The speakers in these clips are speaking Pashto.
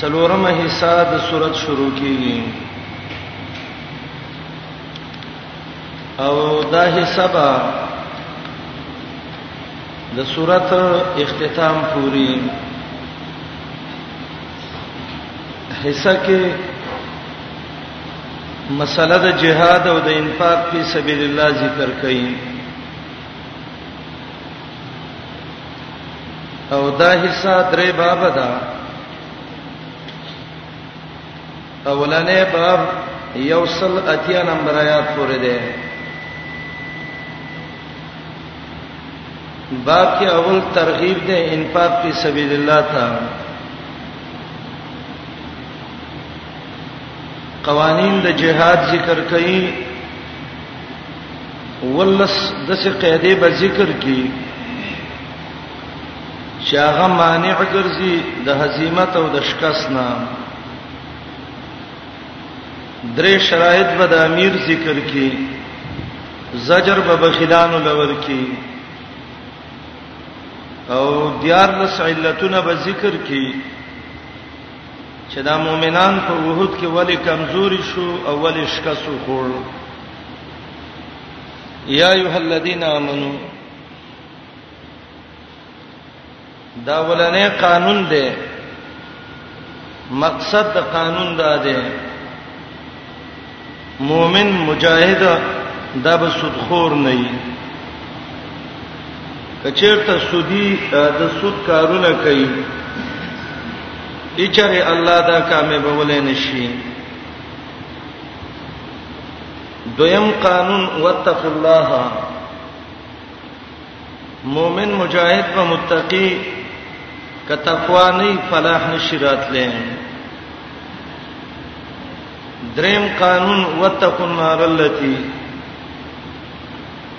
سلورم حصہ د صورت شروع کیږي او دا حصہ با د صورت اختتام پوری حصہ کې مسله د جهاد او د انفاق په سبیل الله ذکر کړي او دا حصہ درې باب ده اولنې باب یوصل اتیا نمبر آیات پورې ده باب کې اول ترغیب ده انفاق فی سبیل الله ته قوانین د جهاد ذکر کړي ولس د څه قاعده به ذکر کی چې هغه مانع ګرځي د هزیمت او د شکست نه درې شرایط به د امیر ذکر کی زجر به بخیلانو لور کی او دیار لس علتونه به ذکر کی چې دا مؤمنان په وحود کې ولی کمزوري شو او ولی شکسو خور یا ایه الذین آمنو دا ولنې قانون دی مقصد د قانون دا دی مؤمن مجاهد دا به سودخور نه وي کچیرته سودی د سود کارونه کوي اچره الله دا کامیاب ولې نشي دویم قانون وتق الله مؤمن مجاهد و متقی کتقوا نه فلاح نشرات لین دریم قانون وتقوا النار التي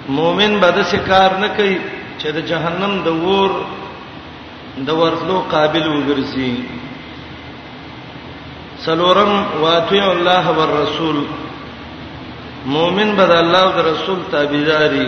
مؤمن به د شکار نه کوي چې د جهنم د ور د ورتلو قابل وګرځي سلورم واطیع الله والرسول مؤمن به د الله او د رسول تابعداري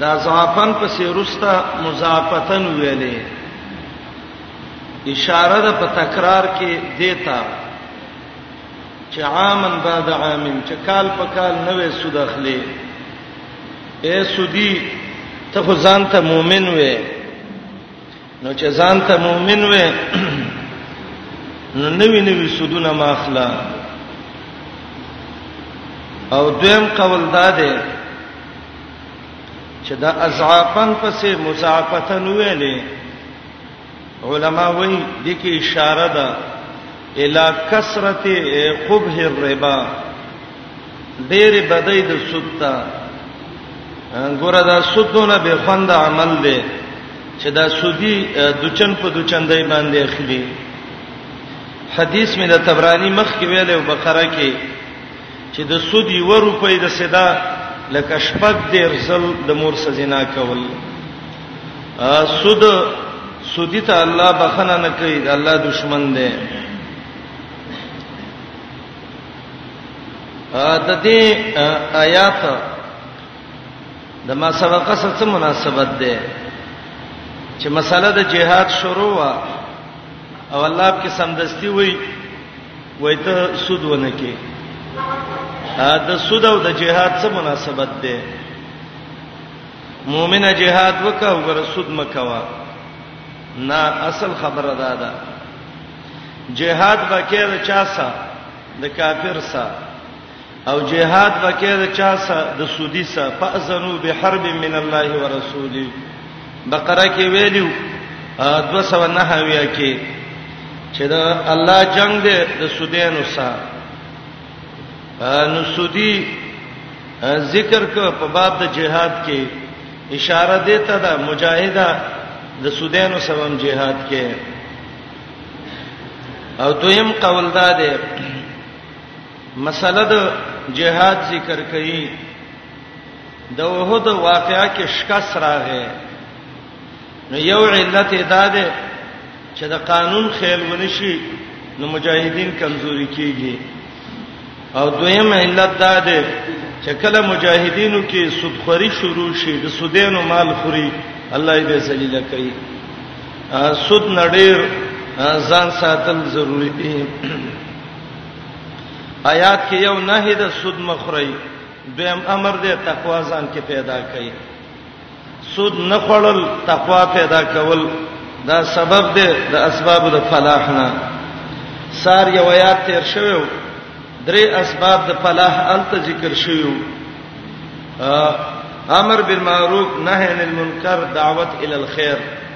دا ضعفن په سیرستا مضافتن ویلې اشاره ده په تکرار کې دیتا چې عامن بعد عامن چې کال په کال نوې سود اخلي اے سودی ته ځان ته مؤمن وې نو چې ځان ته مؤمن وې نو نوی نوی سودونه ماخلا او دویم قول دا دی چې دا ازعافن پسې مزعفتن ویلې علما وایي د کې اشاره ده الی کثرت قبح الربا ډېر بدای د سود ته ګوره دا سودونه به خوند عمل دی چې دا سودی دچن په دچن دای باندې اخلي حدیث مې د تبرانی مخ کې ویل او بقره کې چې د سود یو روپۍ د صدا لکه شپږ ډیر زل د مور سزینا کول سود سودی ته الله بخنه نه کوي د الله دشمن دی د دې آیات د ما سبقه سره څه مناسبت ده چې مسله د جهاد شروع وا او الله په سمدستي وای وای ته سود ونه کې دا سود او د جهاد څه مناسبت ده مؤمنه جهاد وکاو ګر سود مکوا نه اصل خبره ده دا جهاد بکیر چا سا د کافر سا او جهاد وکړ چا سره د سودی سره فاذنوا بحرب من الله ورسوله بقره کې ویلو 209 ویا کې چې دا الله جنگ دې د سودینو سره نو سودی ذکر کو په باب د جهاد کې اشاره دیتا ده مجاهده د سودینو سره جهاد کې او دویم قول دا ده مسله د جهاد ذکر کړي د وحود واقعا کې شکست راغې نو یو علت ادا ده چې د قانون خیال ونشي نو مجاهدین کمزوري کیږي او دویم علت دا ده چې کله مجاهدینو کې سودخوري شروع شي د سودینو مال خوري الله یې به ذلیل کوي سود نړیر ځان ساتل ضروری دي آیات کې یو نهي د سود مخری دویم امر دی تقوا ځان کې پیدا کړي سود نه خړل تقوا پیدا کول دا سبب دی د اسباب د فلاح نه سار یو آیات تیر شوی درې اسباب د فلاح الته ذکر شوی امر بالمعروف نهی عن المنکر دعوت ال الخير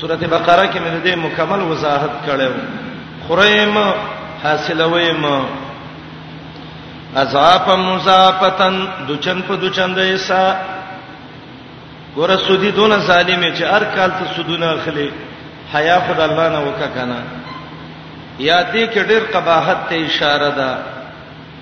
سوره بقره کې مې دې مکمل وضاحت کړو خریم حاصلویم اضاف مضافتن دچن په دچن د ایسا ګور سودی دون ظالم چې هر کال ته سودونه اخلي حیا خد الله نه وکا کنه یا دې کې ډېر قباحت ته اشاره ده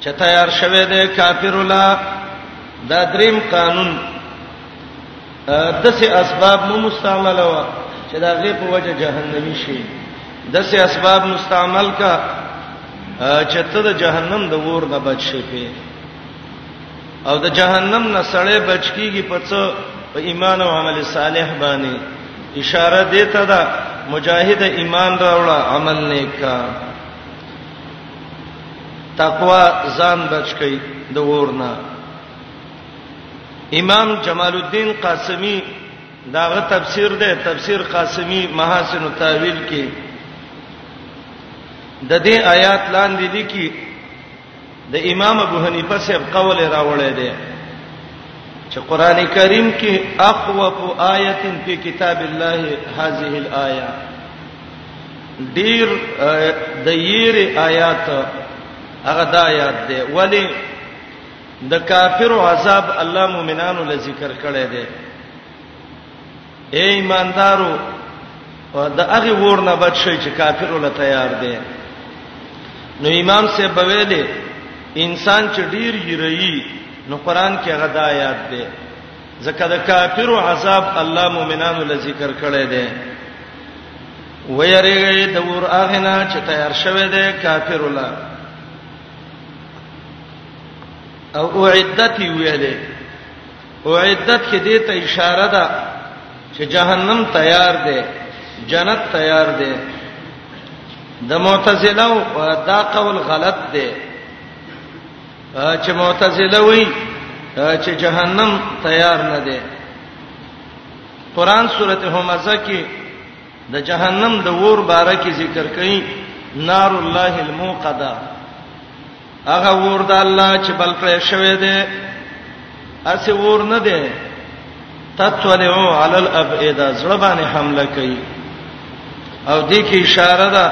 چې تیار شوه د کافر لا دا دریم قانون دسه اسباب مو مستعمل و چې دا غي په وجه جهنمی شي دسه اسباب مستعمل کا چې ته د جهنم د ور نه بچ شې په او د جهنم نه سړې بچ کیږي په څه په ایمان او عمل صالح باندې اشاره دیته ده مجاهد ایمان راوړه عمل نیک کا تقوا ځان بچ کئ د ورنا امام جمال الدین قاسمی داغه تفسیر ده تفسیر قاسمی محاسن التاویل کې د دې آیات لاندې لیکي د امام ابو حنیفه صاحب قول راوړی دی چې قران کریم کې اخوف آیه فی کتاب الله هذه الايه ډیر د یری آیات هغه د آیات دی ولی د کافر عذاب الله مؤمنانو له ذکر کړی دی اے ایماندارو د هغه ورنه بچ شي چې کافر ول تیار دی نو امام سے بویلې انسان چې ډیر یری نو قران کې هغه د آیات دی ځکه د کافر عذاب الله مؤمنانو له ذکر کړی دی ويريږي د ور اغنا چې تیار شوه دی کافر الله او اعدت ویلې اعدت کې دې ته اشاره ده چې جهنم تیار دی جنت تیار دی د معتزله دا قول غلط دی چې معتزله وایي چې جهنم تیار نه دی قران سورته همزه کې د جهنم د ور باره کې ذکر کړي نار الله الموقده هغه ور د الله چې بل پر شوی دی اسه ور نه دی تطلعو علی الابئده زړه باندې حمله کوي او دې کې اشاره ده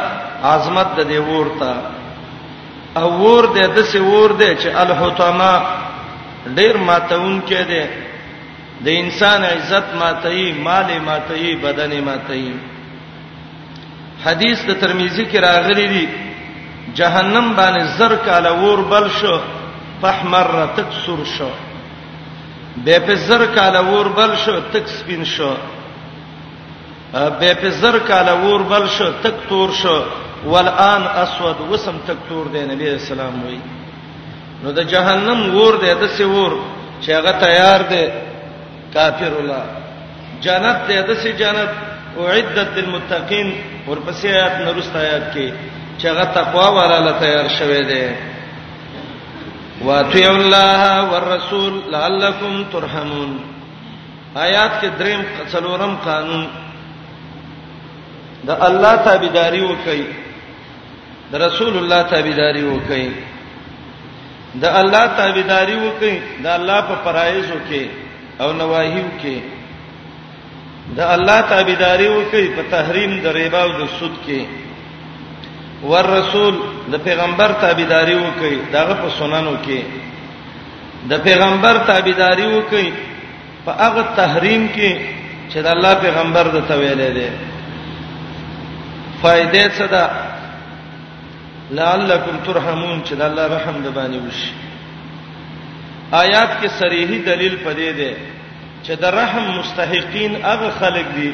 عظمت د دې ور ته او ور دې د سه ور دې چې الحطما ډیر ماتون کې دې د انسان عزت ماتي مال ماتي بدن ماتي حدیث د ترمذی کې راغلی دی جهنم باندې زر کاله ور بل شو فحمر تک سور شو به په زر کاله ور بل شو تک سپین شو به په زر کاله ور بل شو تک تور شو والان اسود وسم تک تور دی نبی اسلام وایي نو د جهنم ور دی د سی ور چې هغه تیار دی کافر الله جنت دی د سی جنت اعدت للمتقین ورپسې آیات نورست آیات کې چې هغه تقوا وراله تیار شوه دی واتیو الله والرسول لعلکم ترحمون آیات کې دریم څلورم قانون د الله تابعداري وکړئ د رسول الله تابعداري وکړي د الله تابعداري وکړي د الله په فرایضو کې او نواهیو کې د الله تابعداري وکړي په تحریم د ریبا او د سود کې ور رسول د پیغمبر تابعداري وکړي دغه په سننو کې د پیغمبر تابعداري وکړي په هغه تحریم کې چې د الله پیغمبر د تویلې ده فائدې څه ده لعلکم ترحمون چې د الله رحم د باندې وشي آیات کې صریحي دلیل پدې ده چې د رحم مستحقین هغه خلک دي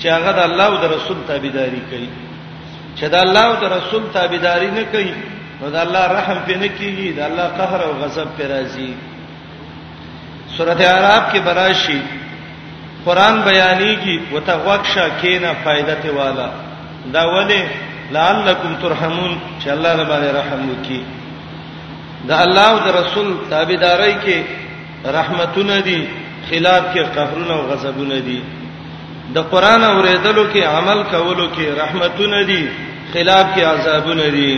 چې هغه د الله او د رسول تابعداري کوي چې د الله او د رسول تابعداري نه کوي نو د الله رحم پې نه کیږي د الله قهر او غضب پې راځي سورته اعراف کې براشي قران بیانېږي وتغوښه کینا فائدہ ته والا دا ولې لعلکم ترحمون چې الله دې باندې رحم وکړي دا الله او رسول تابعداري کې رحمتونه دي خلاف کې قهرونه او غضبونه دي د قران اوریدلو کې عمل کولو کې رحمتونه دي خلاف کې عذابونه دي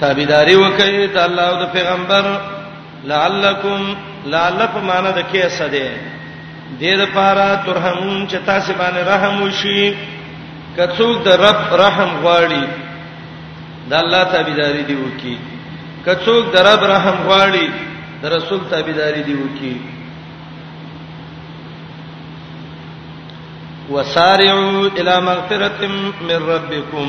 تابعداري وکړئ د الله او د پیغمبر لعلکم لعل په معنا د کیسه ده د دې لپاره ترحمون چې تاسو باندې رحم وشي کڅوګ د رب رحم غواړي د الله تابعداري دی وکي کڅوګ د رب رحم غواړي د رسول تابعداري دی وکي وسارعوا الى مغفرة من ربكم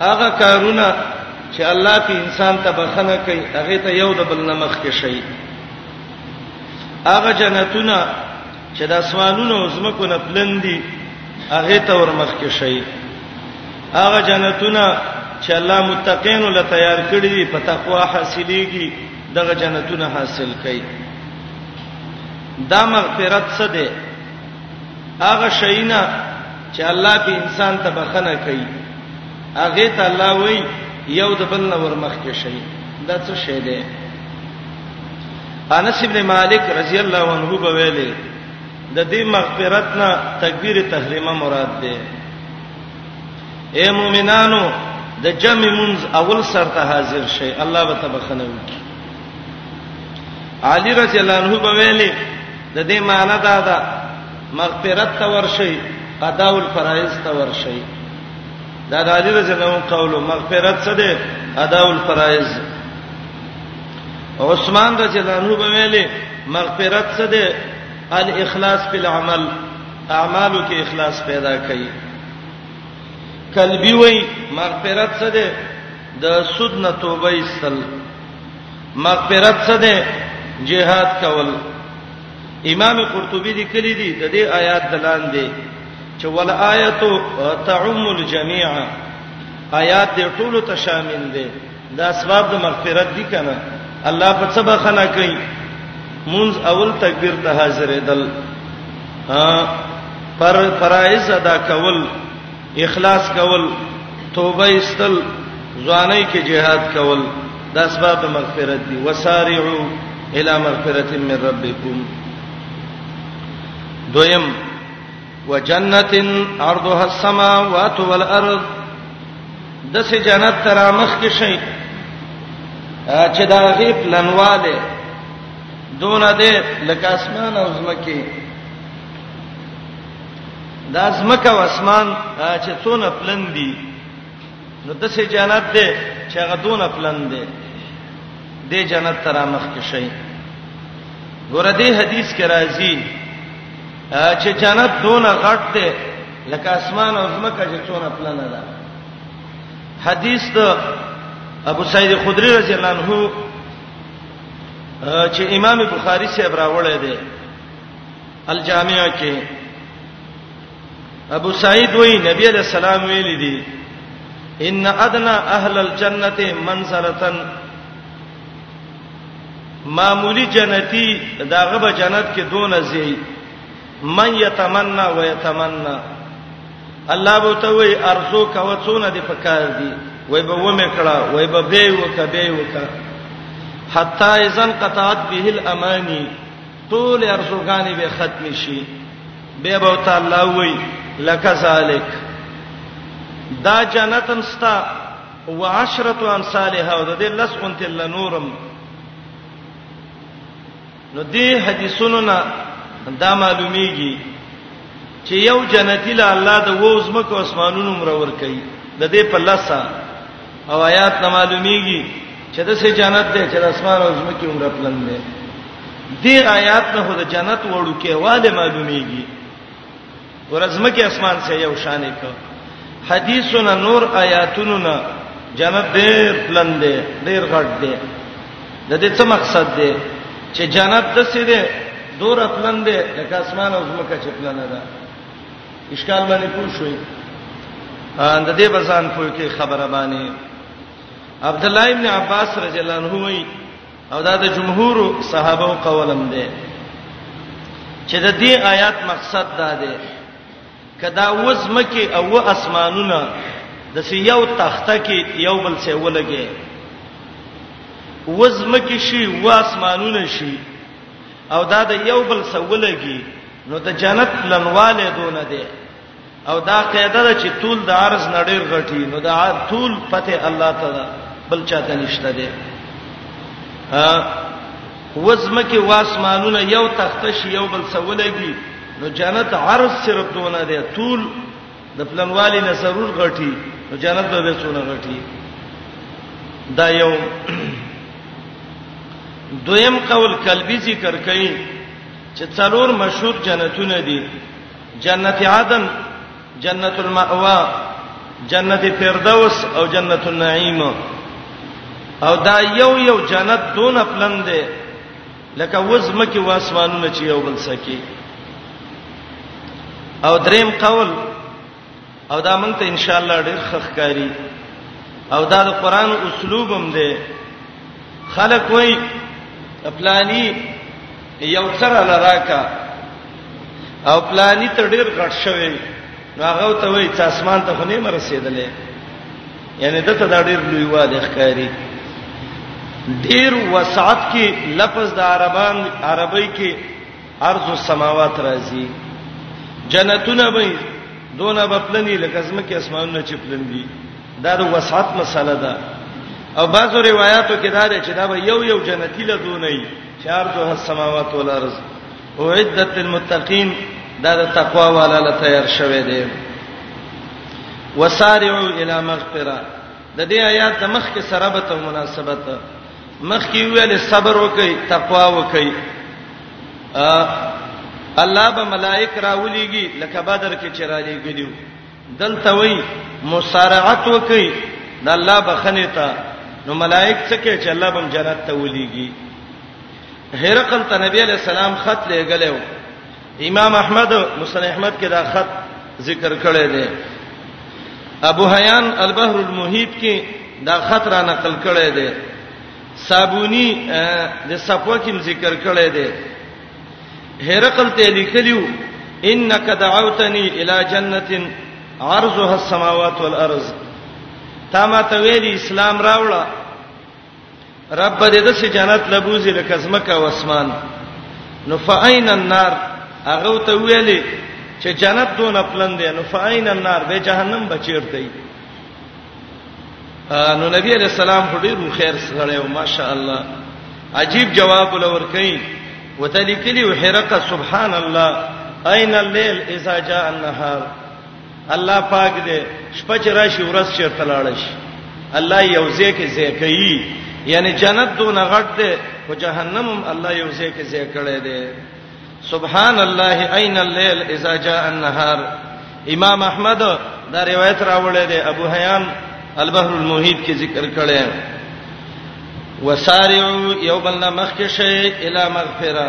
هغه کارونه چې الله په انسان ته بخنه کوي هغه ته یو د بل نمخ کې شي هغه جنتونه چې د اسمانونو او زمکو نه پلندي هغه ته ورمخ کې شي هغه جنتونه چې الله متقین ول تیار کړی دي په تقوا حاصلېږي دغه جنتونه حاصل کړي دا مغفرت څه ده هغه شینا چې الله په انسان ته بخنه کوي هغه ته الله وایي یو د بل نه ورمخ کې شي دا څه شی دی انس ابن مالک رضی الله عنه به ویلي د دې مغفرت نه تکبیر تحریمه مراد ده اے مؤمنانو د جمع منز اول سر ته حاضر شي الله به تبخنه وکي علی رضی الله عنه به ویلي د دې معنی دا ده مغفرت ته ورشي قضاء الفرائض ته ورشي دا د علی رضی الله عنه قول مغفرت څه ده اداء الفرائض عثمان رضی الله عنه به ویلي مغفرت څه ده الاخلاص فی العمل اعمالو کې اخلاص پیدا کړئ قلبي وای مغفرت څه ده د سود نه توبه ایستل مغفرت څه ده جهاد کول امام قرطبي لیکلی دی د دې آیات دلان دی چې ول آیات تعم الجميع آیات دې ټول ته شامل دي دا اسباب د مغفرت دي کنه الله په څه بخنه کوي مونږ اول تکبیر ته حاضرې دل پر فرایز ادا کول اخلاص کول توبه استل ځواني کې جهاد کول د اسباب مغفرت دي وسارعوا الى مغفرت من ربکم دویم وجنت عرضها السماوات والارض د سه جنت تر مخ کې شي چې دا غي پلنواله دونه دې لکه اسمان او زمکه دا زمکه او اسمان چې څونه پلن دي نو د سه جنت ده چې هغه دونه پلن ده د جنت تر مخ کې شي ګور دې حدیث کې راځي چې جنت دونه غټ ده لکه اسمان او زمکه چې څونه پلن ده حدیث د ابو سعید خدری رضی الله عنه چې امام بخاری سے ابراوړې ده الجامع کې ابو سعید وی نبی علیہ السلام ویل دي ان ادنا اهل الجنه منزلتن معمولی جنتی داغه به جنت کې دون زی من یتمنا و یتمنا الله بو ته وی ارزو کا وڅونه دی پکار دی وای به و مې کړه وای به به وکه به وکه حتا اذن قطعت به الامانی ټول ارزوګانی به ختم شي به به تعالی وای لکه ذالک دا جنتن ستا وعشرت امثالها او د دې لس انت لنورم نو دې حدیثونو نه دا معلومیږي چې یو جنتی له الله د ووزمکو اسمانونو مرور کوي د دې په لاسه او آیات نه معلومیږي چې د سه جنت دی چې د اسمان او زمکه عمر پلن دی دې آیات نه د جنت وړو کې واده معلومیږي ورځمه کې اسمان سره یو شان یک حدیثونه نور آیاتونه نه جنت ډېر پلن دی ډېر غټ دی د دې څه مقصد دی چې جنت د سې دی دور پلن دی لکه اسمان او زمکه چې پلن ده اشکال باندې پوه شوي اند دې بزان پوه کې خبره باندې عبد الله ابن عباس رضی الله عنه وی او دا د جمهور صحابه قولم دی چې د دې آیات مقصد دا دی کدا وزم کې او اسمانونه د سیو تخته کې یو بل څه ولګي وزم کې شي و اسمانونه شي او دا د یو بل سولګي نو د جنت لنواله دونه دی او دا قاعده ده چې طول د عرض نړیر غټي نو دا طول پته الله تعالی بل چاته نشته دی وزمه کې واسمانونه یو تختش یو بل سولګي نو جنت عرض صرف دونه دی طول د پلنوالي نه سرور غټي نو جنت به څونه غټي دا یو دویم قول قلبي ذکر کړي چې څلور مشهور جنتونه دي جنت عدن جنت المأوا جنت فردوس او جنت النعیم او دا یو یو جنت دون پلن دی لکه وزمکه واسمانونه چې یو بل سکی او دریم قول او دا مونږ ته ان شاء الله ډېر خخکاری او دا د قران اسلوب هم دی خلک وای پلانی یو سره لراکا او پلانی ته ډېر غټ شوی نو هغه ته وای چې اسمان ته خو نه مرسیدلې یعنی دته دا ډیر لوی واده ښکاری ډیر وسعت کې لفظ د عربان عربی کې ارض السماوات راځي جنتونه به دونه بپلنی لکه زمکه اسمانونه چې پلن دي دا د وسعت مسله ده او بعضو روایتو کې دا ده چې دا به یو یو جنتی له دونه ای چار دوه سماوات ول ارض او عدت للمتقین دا د تقوا والا له تیار شوه دی وسارعوا الی مغفرہ د دې آیات د مخ کې سره به ته مناسبت مخ کې ویل صبر وکي تقوا وکي الله به ملائک راولېږي لکه بدر کې چې را لېږلیو دلته وای مسارعت وکي د الله بخنه ته نو ملائک څه کې چې الله بم جنت ته ولېږي هرقل ته نبی علیہ السلام خط لېګلو امام احمد مسند احمد کې دا خط ذکر کړی دی ابو حیان البحر المحیط کې دا خط را نقل کړی دی صابونی د صفوه کې ذکر کړی دی هرقل ته لیکلیو انک دعوتنی الی جنته عرضها السماوات والارض تا ما ته ویلی اسلام راوړه رب دې د سې جنت لبوزي لکه زمکه او اسمان نو فاین النار هغه ته ویلې چې جنت دون خپلن دی نو فاین النار به جهنم بچیرته دی نو نبی علیہ السلام هډې رو خیر سره او ماشاء الله عجیب جواب ولور کئ وتلیکلی وحرق سبحان الله اين الليل اذا جاء النهار الله پاک دې شپه چې راشي ورځ چیرته لاړ شي الله یو ځکه ځکهي یعنی جنت دون غټ ده او جهنم هم الله یو ځکه ځکړې ده سبحان الله عین الليل اذا جاء النهار امام احمد دا روایت راوړی دی ابو حیان البحر المحیط کې ذکر کړی وسارعوا یوبلنا مخکشه الی مغفرہ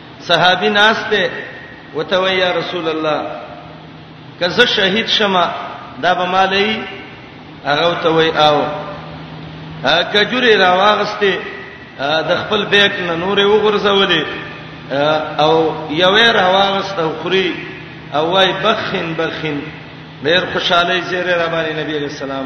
صحابي ناشته وته وی یا رسول الله که زه شهید شمه دا به مالای هغه ته وی او کجوري راواغسته د خپل بیک نه نورې وغورځولې او یوې راواغسته خوري او وای بخین بخین ډېر خوشاله زیره را باندې نبی رسول الله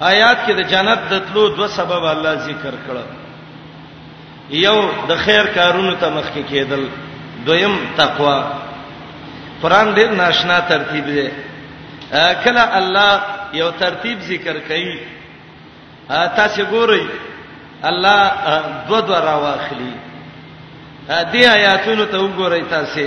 آیات کې د جنت د تلو دوه سبب الله ذکر کړ یو د خیر کارونو ته مخ کې کېدل دویم تقوا قران ډېر ناشنا ترتیب دی کله الله یو ترتیب ذکر کوي تاسو ګورئ الله دو دو راواخلی دې آیاتونو ته وګورئ تاسو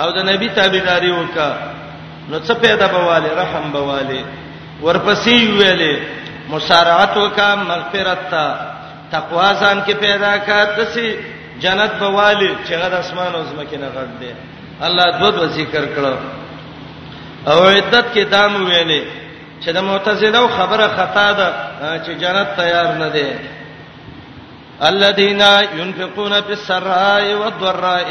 او د نبی تابعداري وکا نو څه پیدا بواله رحم بواله ورپسې ویلې مسارعت وکا مغفرت تا تقوا ځان کې پیدا کا تسي جنت بواله چې غد اسمان او زمکه نه غړ دې الله دو دو ذکر کړو او عدت کې دام ویلې چې د معتزله خبره خطا ده چې جنت تیار نه ده الذين ينفقون في السراء والضراء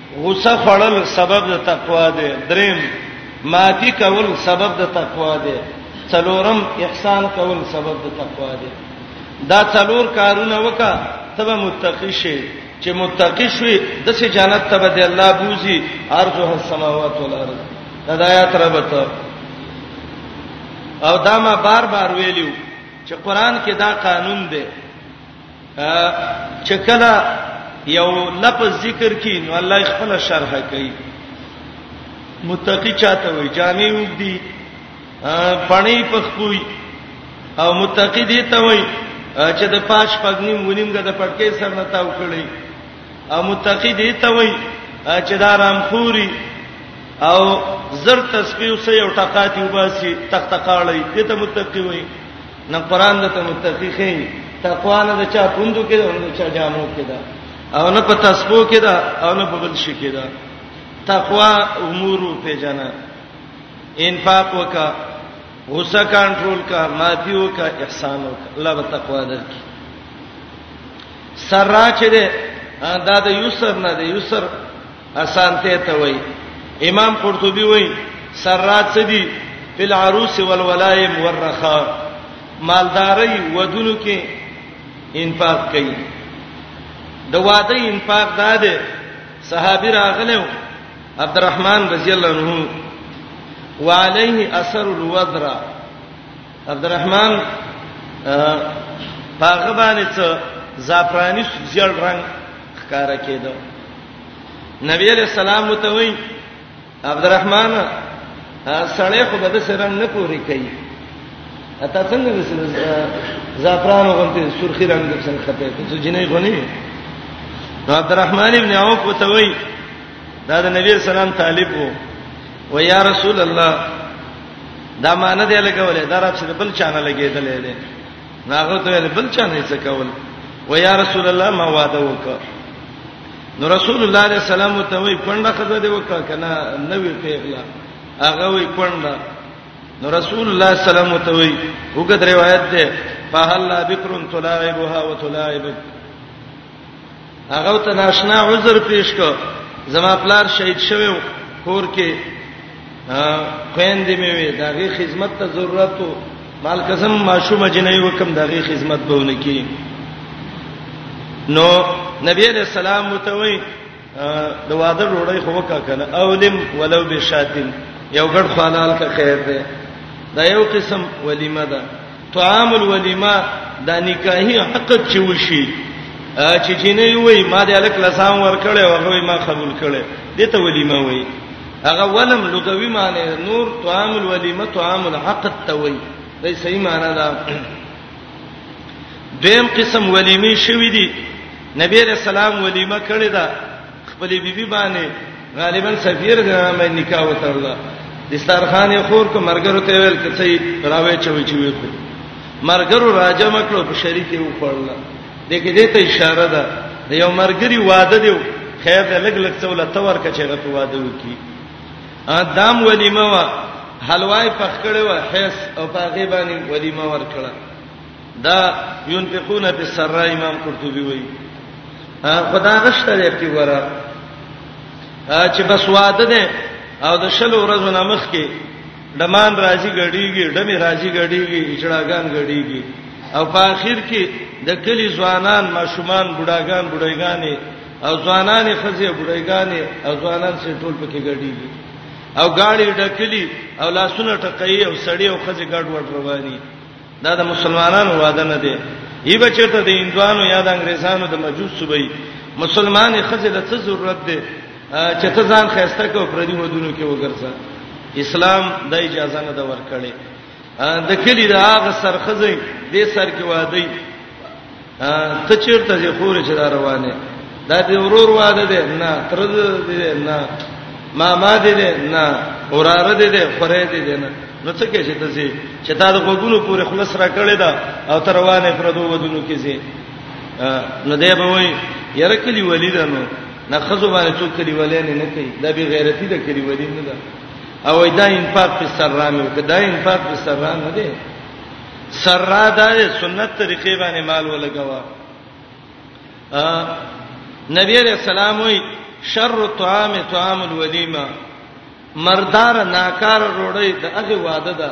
غصه خړل سبب د تقوا دی دریم معافي کول سبب د تقوا دی څلورم احسان کول سبب د تقوا دی دا څلور کارونه وکا تبه متقی شي چې متقی شوي د سې جنت ته به الله بوزي ارجو السماوات والارض هدایت ربته او دا ما بار بار ویلو چې قران کې دا قانون دی چکلا یو لفظ ذکر کین والله خپل شرح کوي متقی چاته وي جامع وګدي پړی پخپوي او متقی دی ته وي چې د پاش پګنیم ونیم د پټکې سر نه تاو کړی او متقی دی ته وي چې د آرام خوري او زر تسبیح سه یو ټقاتی وباسي تختقاړی دته متقی وي نه قران د ته متقی خې تقوا نه د چا پوندو کې او نه چا جامو کې ده او نه په تسبو کې ده او نه په بل شي کې ده تقوا امور په جنا انفاق وکا غصه کنټرول کا مادي وکا احسان وکا الله به تقوا درکې سراچ دې دا د یوسر نه د یوسر اسانته ته وای امام قرطبي وای سرات سدي په العروس والولایم والرخا مالداري ودونو کې انفاق کوي د واده انفاق داده صحابي راغلو عبدالرحمن رضی الله عنه وعليه اثر الوذرا عبدالرحمن پاغه باندې څه زعفرانی سوزیل رنگ ښکارا کېدو نبی علیہ السلام ته وی عبدالرحمن سړی خو به د سرنګ نه پوری کوي اته څنګه د زعفران غونته سرخی رنگ د څنګه خپه ته جنې غونی نو عبدالرحمن ابن عوف ته وی دا د نبی سلام طالب وو و یا رسول الله دا مان دی لګولې دا رب سره بل چانه لګېدلې ده ناغه ته بل چانه څه کول و یا رسول الله ما وعده وکړه نو رسول الله علیه السلام ته وی پنده خزه دی وکړه کنه نوې پیغلا هغه وی پنده نو رسول الله صلی الله علیه وسلم ته وی وګد روایت ده فهلا بکرن تلاعبها وتلاعبک هغه ته ناشنا عذر پیش کو زما پلار شهید شوو کور کې خويندې مې وي داغي خدمت ته ضرورت وو مال قسم ماشومه جنې وکم داغي خدمت به ونکي نو نبی علیہ السلام متوي د واده ډوړی خو وکا کنه اولم ولو بشاتین یو ګډ خلال کا خیر ده دا یو قسم ولیمه ده طعام الولیمه دا نکاحي حق چې وشي چې جنې وي ما د الک لسان ور کړې او هغه ما قبول کړې دې ته ولیمه وي هغه ولم لغوي معنی نور طعام الولیمه طعام الحق التوي دې صحیح معنی ده دیم قسم ولیمه شوې دي نبی رسول الله ولیمه کړې ده خپل بیبي باندې غالبا سفیر غوامه نکاح وتړله دسترخوان یې خور کو مرګرو ته ویل کڅي راوي چوي چوي کو مرګرو راجه مکلو په شریک یې وخړل دغه دې ته اشاره ده یو مرګري واده دی خیر ته لګ لګ څول تور کچې غته واده وکي دام ولیمه وا حلوای پخ کړي وا حیث او پاغي باندې ولیمه ور کړه دا ينفقون په سرا امام قرطبي وایي خدا غشته دی په ورا چې بس واده ده او د شلو ورځو نامخ کې دمان راځي غړيږي دمه راځي غړيږي اچړاګان غړيږي او په اخر کې د کلی ځوانان ماشومان بډاګان بډایګانې او ځوانان خزه بډایګانې او ځوانان سي ټول پکې ګډيږي او گاړي ډکلي او لاسونه ټکایي او سړی او خزه ګډ وډ رواني دا د مسلمانانو واده نه دی ای بچته د هندوانو یا د انګريزانو د مجوس صوبې مسلمانې خزه د څه ضرورت دی چې ته ځان خسته کو پردي ودونو کې وګرځه اسلام د اجازه نه دا ورکړي د کلی د هغه سرخزې دې سر کې وادي ته چیرته ځې خور چې دا روانه دا دې ورور واده دې نه تر دې نه ماما دې دې نه اوراره دې دې خورې دې دې نه نو څه کې چې ته سي چې تا د غوګونو پورې خلص را کړې دا او تر روانه پر دوه ودونو کې سي نو دې به وای یره کلی ولیدانو نه خزو باندې څوک کلی ولې نه کوي دا به غیرتی ده کلی ولې نه ده او دا انفاق په سرا مې وکړ دا انفاق په سرا نه دی سرا دا سنت طریقې باندې مال ولګوا نبی علیہ السلام وی شر طعام طعام الولیمه مردار ناکار روړی د هغه واده ده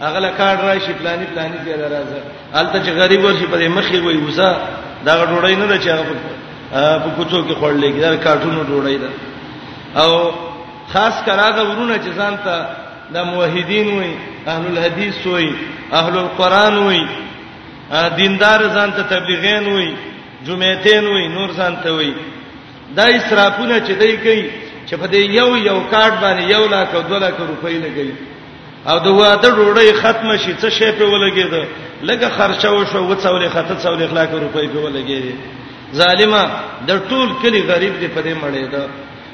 اغله کار راشي پلاني پلاني دی راځه الته چې غریب ورشي په مخې وي وزا دا ډوړی نه چې هغه په کوڅو کې خړلې کې دا کارټونو ډوړی ده او خاص کرا دا ورونه چې ځان ته د موحدین وي اهل الحديث وي اهل القران وي دیندار ځان ته تبلیغین وي جمعتین وي نور ځان ته وي دا اسرافونه چې دای کوي چې په دې یو یو کارت باندې یو لاکھ او دوه لاکھ روپۍ لګي او د واده ډوړې ختم شي څه شی په ولګي ده لګه خرچه وشو وڅولې خطه څولې اخلاق روپۍ په ولګي دي ظالما د ټول کلی غریب دی په دې مړې ده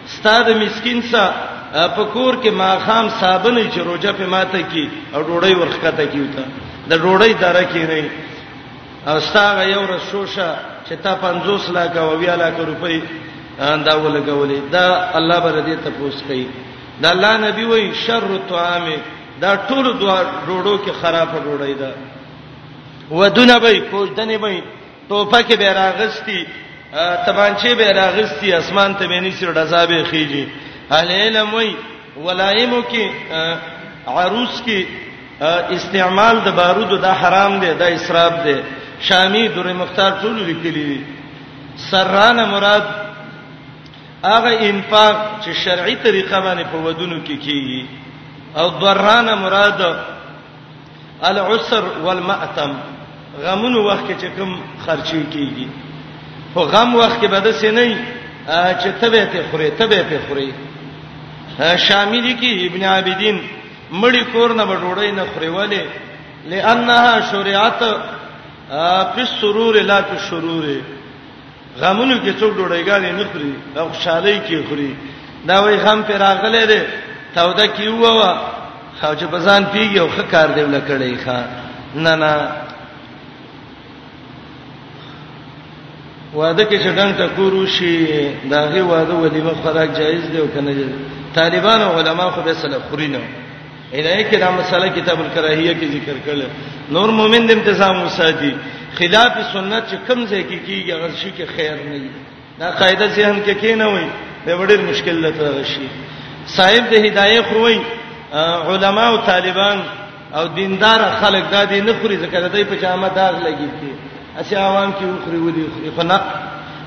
استاد مسكين سا په کور کې ما خام صابن چې روزه په ماته کې او ډوړې ورخته کیوتا د ډوړې دره کې نه او استاد یو رسوشه چې تا 50 لاکه او 20 لاکه روپۍ دا ولګولې دا الله بر دې ته پوس کوي د الله نبی وای شر الطعام دا ټول دوا ډوډو کې خرابه ډوډۍ ده ودونه به کوځدنې به ټوپه کې به راغستی تبانچه به راغستی اسمان ته به نسی ډزا به خيږي اهل علم وای ولایمو کې عروس کې استعمال د بارودو دا حرام دی دا اسراف دی شامی دور مختار ټول لیکلی دي سرانه مراد هغه انفاق چې شرعي طریقه باندې په ودونو کې کیږي او ضران مراد العسر والمأتم غمونو وخت کې چې کوم خرچي کیږي خو غم وخت کې بده سي نه چې تبه ته خوري تبه په خوري شامل کی ابن عابدین مړی کور نه بډوړی نه خوري ولی لانها شریعت په سرور لا په شرور غمونو کې څوک ډوډېګانې نه خوري او خوشحالي کې خوري دا وای غم پر راغلې ده توده کې ووا خو چې بزان پیږي او خکار دی ولکړې ښا نه نه واده کې چې ډنګ ټکورو شي دا غي واده ولې مخ خوراک جایز دی او کنه طالبان او علما خو به سره خوري نه الهي کې دا مسله کتاب الکراهیه کې ذکر کړل نور مؤمن د تنظیم وساتي خلاف سنت چې کم ځای کې کیږي هغه شي کې خیر نه وي دا قاعده ذهن کې کې نه وي به وړل مشکل لته شي صاحب د هدايه خوې علما او طالبان او دیندار خلک دا دي نه خوري ځکه دای په جامه داغ لګي کې اسی عوام کې خوري ودی خوري خو نه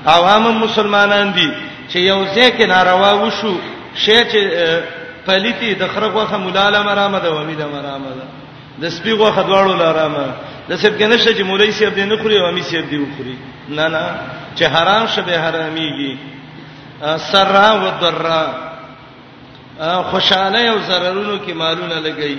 عوام مسلمانان دي چې یو ځای کې ناروا وشو شې چې پلیتی د خره غوخه مولاله مرامه ده ومیده مرامه ده د سپی غوخه دواړو لارامه د سب کې نشه چې مولای سی ابدی نه خوري او امی سی ابدی وخوري نه نه چې حرام شبه حراميږي سرا و درا خوشاله او ضررونو کې مالونه لګي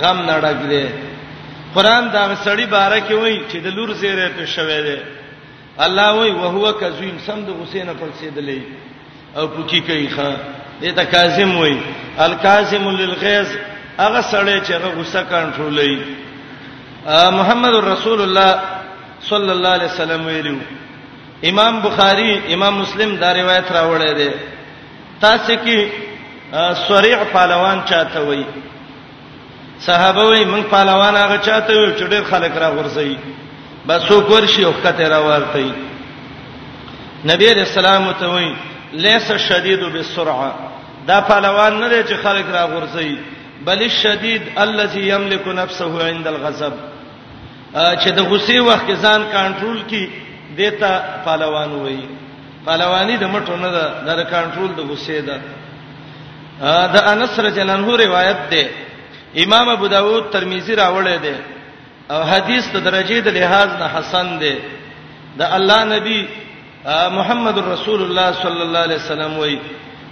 غم نه ډک دی قران دا سړی باره کې وایي چې د لور زیره په شوه دی الله وایي وهو کظیم سم د حسین پر سیدلې او پوکی کوي ښا دې ته کاظم وایي الکاظم للغیظ هغه سړی چې هغه غصه کنټرولوي محمد رسول الله صلی الله علیه وسلم ویلو امام بخاری امام مسلم دا روایت راوړی دی تاسو کې سریع پهلوان چاته وای صحابه وای من پهلوان هغه چاته وای چې ډېر خلک را غورځي بس څوک ورشي او کته را ورتي نبی رسول الله ته وای لیس شدید بالسرعه دا پهلوان نه دی چې خلک را غورځي بل الشدید الذي يملك نفسه عند الغضب چې د غصې وخت ځان کنټرول کی دیتا پهلوان وای پهلواني د مټو نه ده دا د کنټرول د غصې ده د انس رضی الله عنه روایت ده امام ابو داود ترمذی راوړی دی او حدیث د درجه د لحاظ نه حسن دی د الله نبی محمد رسول الله صلی الله علیه وسلم وای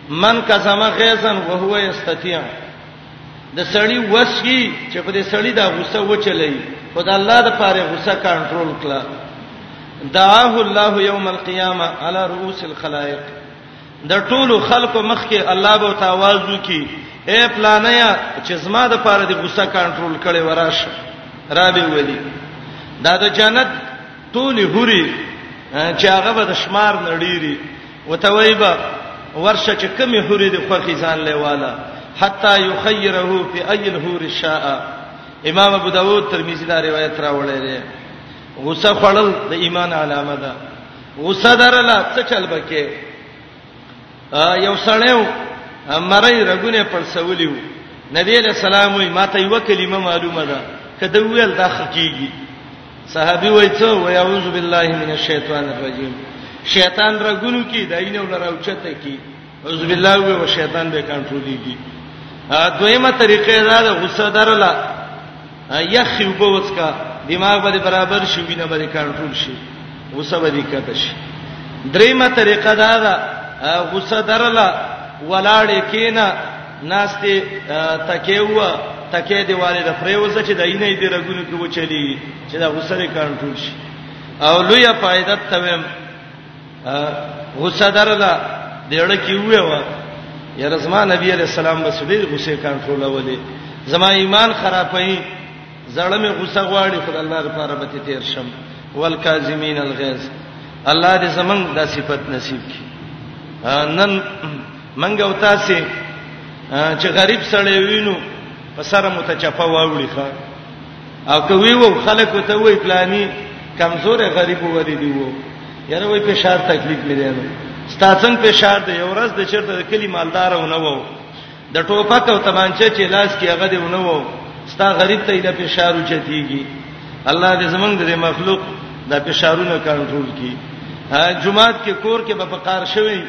من کظم غیظا وهو یستطيع د سړی وسوي چې په دې سړی دا غوسه وچلې خدای الله د پاره غوسه کنټرول کړه دعاه الله یوم القیامه علی رؤوس الخلائق د ټولو خلکو مخ کې الله به تاواز وکي اے پلانیا چې زما د پاره د غوسه کنټرول کړي وراشه را به ودی دا د جنت ټولې حوري چې هغه به د شمار نړيري وتویبا ورشه چې کمی حوری د خوخي ځان لیواله حتا یخیره فی ای الحور شاء امام ابو داود ترمذی دا روایت راوړی دی غصه خړل د ایمان علامه ده غصه درله څه چل بکې یو سړیو مرای رګونه پر سولیو نبی علیہ السلام وی ماته یو کلمه معلومه ده کده ویل دا حقیقي صحابي وای څو وای اعوذ بالله من الشیطان الرجیم شیطان رګونو کې داینه ول راوچته کې اعوذ بالله وای او شیطان به کنټرولېږي دویمه طریقه دا ده غصه درلا یخ وب وڅکا دماغ باندې برابر شي وینه باندې کنټرول شي غصه باندې کته شي دریمه طریقه دا ده غصه درلا ولاړې کینا ناشته تکیو تکې دیواله د فریوزه چې د اینې د رګونو کې وچلی چې دا غصه لري کنټرول شي او لوی فائدت تویم غصه درلا دیړه کې وې و یا رسما نبی علیہ السلام بس دې غصه کنټرول ولې زما ایمان خرابې زړه مې غصه غواړي خدای الله لپاره به تیر شم والکاظمین الغیظ الله دې زمنګ دا صفت نصیب کړي نن منګه او تاسو چې غریب سړی وینو په سره متچپه واوړي ښا او کوي وو خلک ته وای پلاني کمزور غریب وری دی وو یاره وای په شار تکلیف مې دی نو ستاسن په شار دی یو ورځ د چرته کلی مالدار و نه وو د ټوپک او تمانچه چې لاس کې هغه دی و نه وو ستا غریب ته د په شارو چتیږي الله دې زمونږ د مخلوق د په شارونه کنټرول کړي جمعات کې کور کې به په کار شوی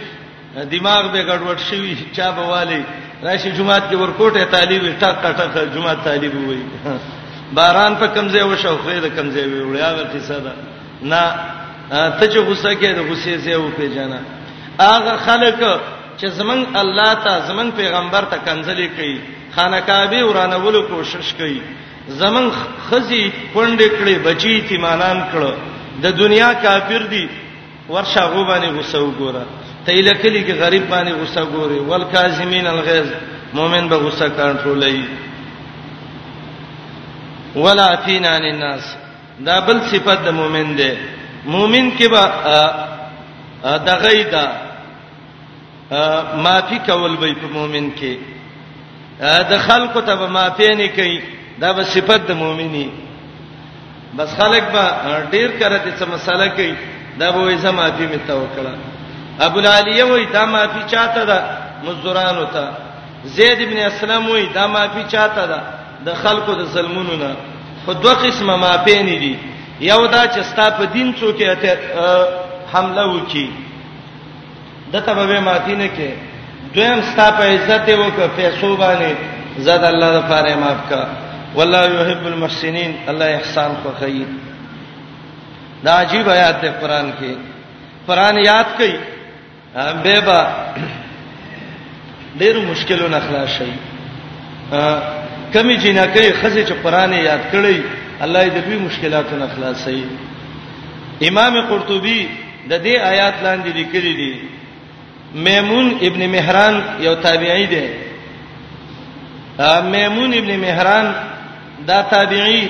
دماغ به ګډوډ شوی چا به والی راشي جمعات کې ورکوټه طالب ټک ټک جمعات طالب وای باران په کمزې وشو خو د کمزې ویوړې هغه قصه ده نه ته چې غوسه کې د غوسې سه او په جنا هغه خلک چې زمنګ الله ته زمنګ پیغمبر ته کنځلې کوي خانکابه ورانولو کوشش کوي زمنګ خزي پوند کړي بچي تیمانان کړه د دنیا کافر دي ورشه غو باندې غوسه وګوره ته اله کلی کې غریب باندې غوسه ګوري ول کاظمین الغیظ مؤمن به غوسه کنټرولای ولا فینا الناس دا بل صفت د مؤمن دی مؤمن کې به دغه دا معافي کول به په مؤمن کې د خلکو ته به معافي نه کوي دا به صفت د مؤمنی بس خلک به ډیر کړه چې څه مسله کوي دا به وې زما په می توکړه ابو العالیه وې دا ما په چاته ده مزدوران وتا زید ابن اسلم وې دا ما په چاته ده د خلکو د ظلمونو نه خو دوه قسمه ما په نه دي یو دا چې ستا په دین څوک حمله وکي دته به ماتی نه کې دویم ستا په عزت وک پیسو باندې زاد الله د فاره معاف کا والله يحب المحسنين الله احسان خو کوي دا عجیب آیات ده قران کې قران یاد کوي بهبا ډېر مشکلو نه خلاص شي کمی جنکه خزه چې قران یاد کړی الله دې دوی مشکلاتو نه خلاص شي امام قرطبي د دې آیات لاندې لیکلي دي میمون ابن مهران یو تابعی دی میمون ابن مهران دا تابعی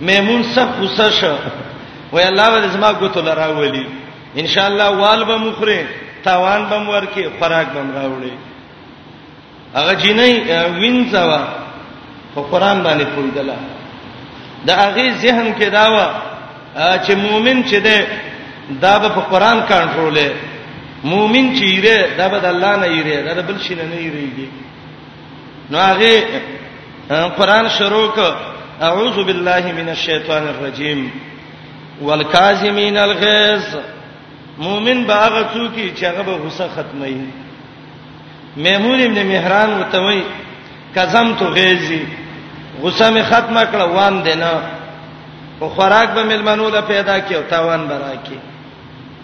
میمون سخت غوسه شو وای الله ولې زما ګوتو لراولي ان شاء الله وال به مخره تاوان بم ورکه خوراک بم راوړي هغه جنې وینځوا په قران باندې پویدله دا هغه ذهن کې داوا چې مؤمن چې ده دا به په قران کنټرولې مؤمن چې یې دا به د الله نه یې دا بل شي نه نه یې نو هغه قران شروع ک اعوذ بالله من الشیطان الرجیم والکاظمین الغیظ مؤمن باغ څوکي چې هغه به غصه ختمي میمون ابن مهران وتوي کزم تو غیظی غصه می ختمه کړه وان دینا او خوراک به ملمنو له پیدا کیو تاوان برا کی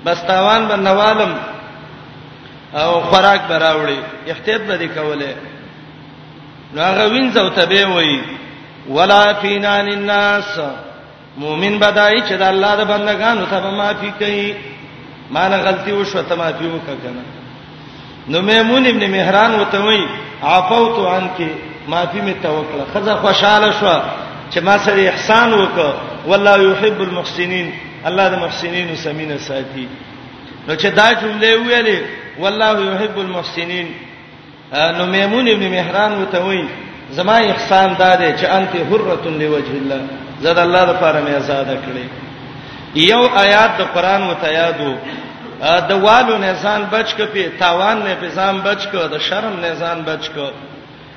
بس تاوان به نوالم او خوراک براوړي احتیاط به کوله نو هغه وینځو ته به وای ولا فینان الناس مؤمن بدای چې د الله د بندگانو ته معافي کوي مانه غلطي وشو ته معافي وکړه نو میمون ابن مهران وته وای عفوت عنك معافي می توکله خزه خوشاله شو چې ما سره احسان وکړ والله يحب المحسنين الله د محسنینو سمینه ساتي نو چې دا جمله ویلې والله يحب المحسنين نو میمون ابن مهران وته وی زما احسان دا دی چې انت حرۃ لوجه الله زاد الله د پاره مې آزاد کړې یو آیات د قران وته یادو د والو نه ځان بچ کپی تاوان نه په ځان بچ کو د شرم نه ځان بچ کو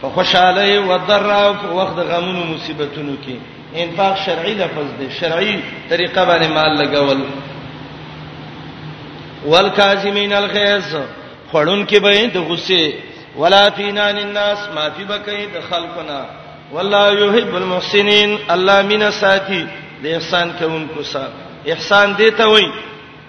په خوشحالۍ او ضرا او په وخت د غمونو مصیبتونو کې انفاق شرعي لفظ دی شرعي طریقه باندې مال لګول والکاظمین الغیظ خړون کې به د غصه ولا فینان الناس معافي بکې د خلقنا والله يحب المحسنين الله من ساتي د احسان کوونکو سره احسان دی ته وایي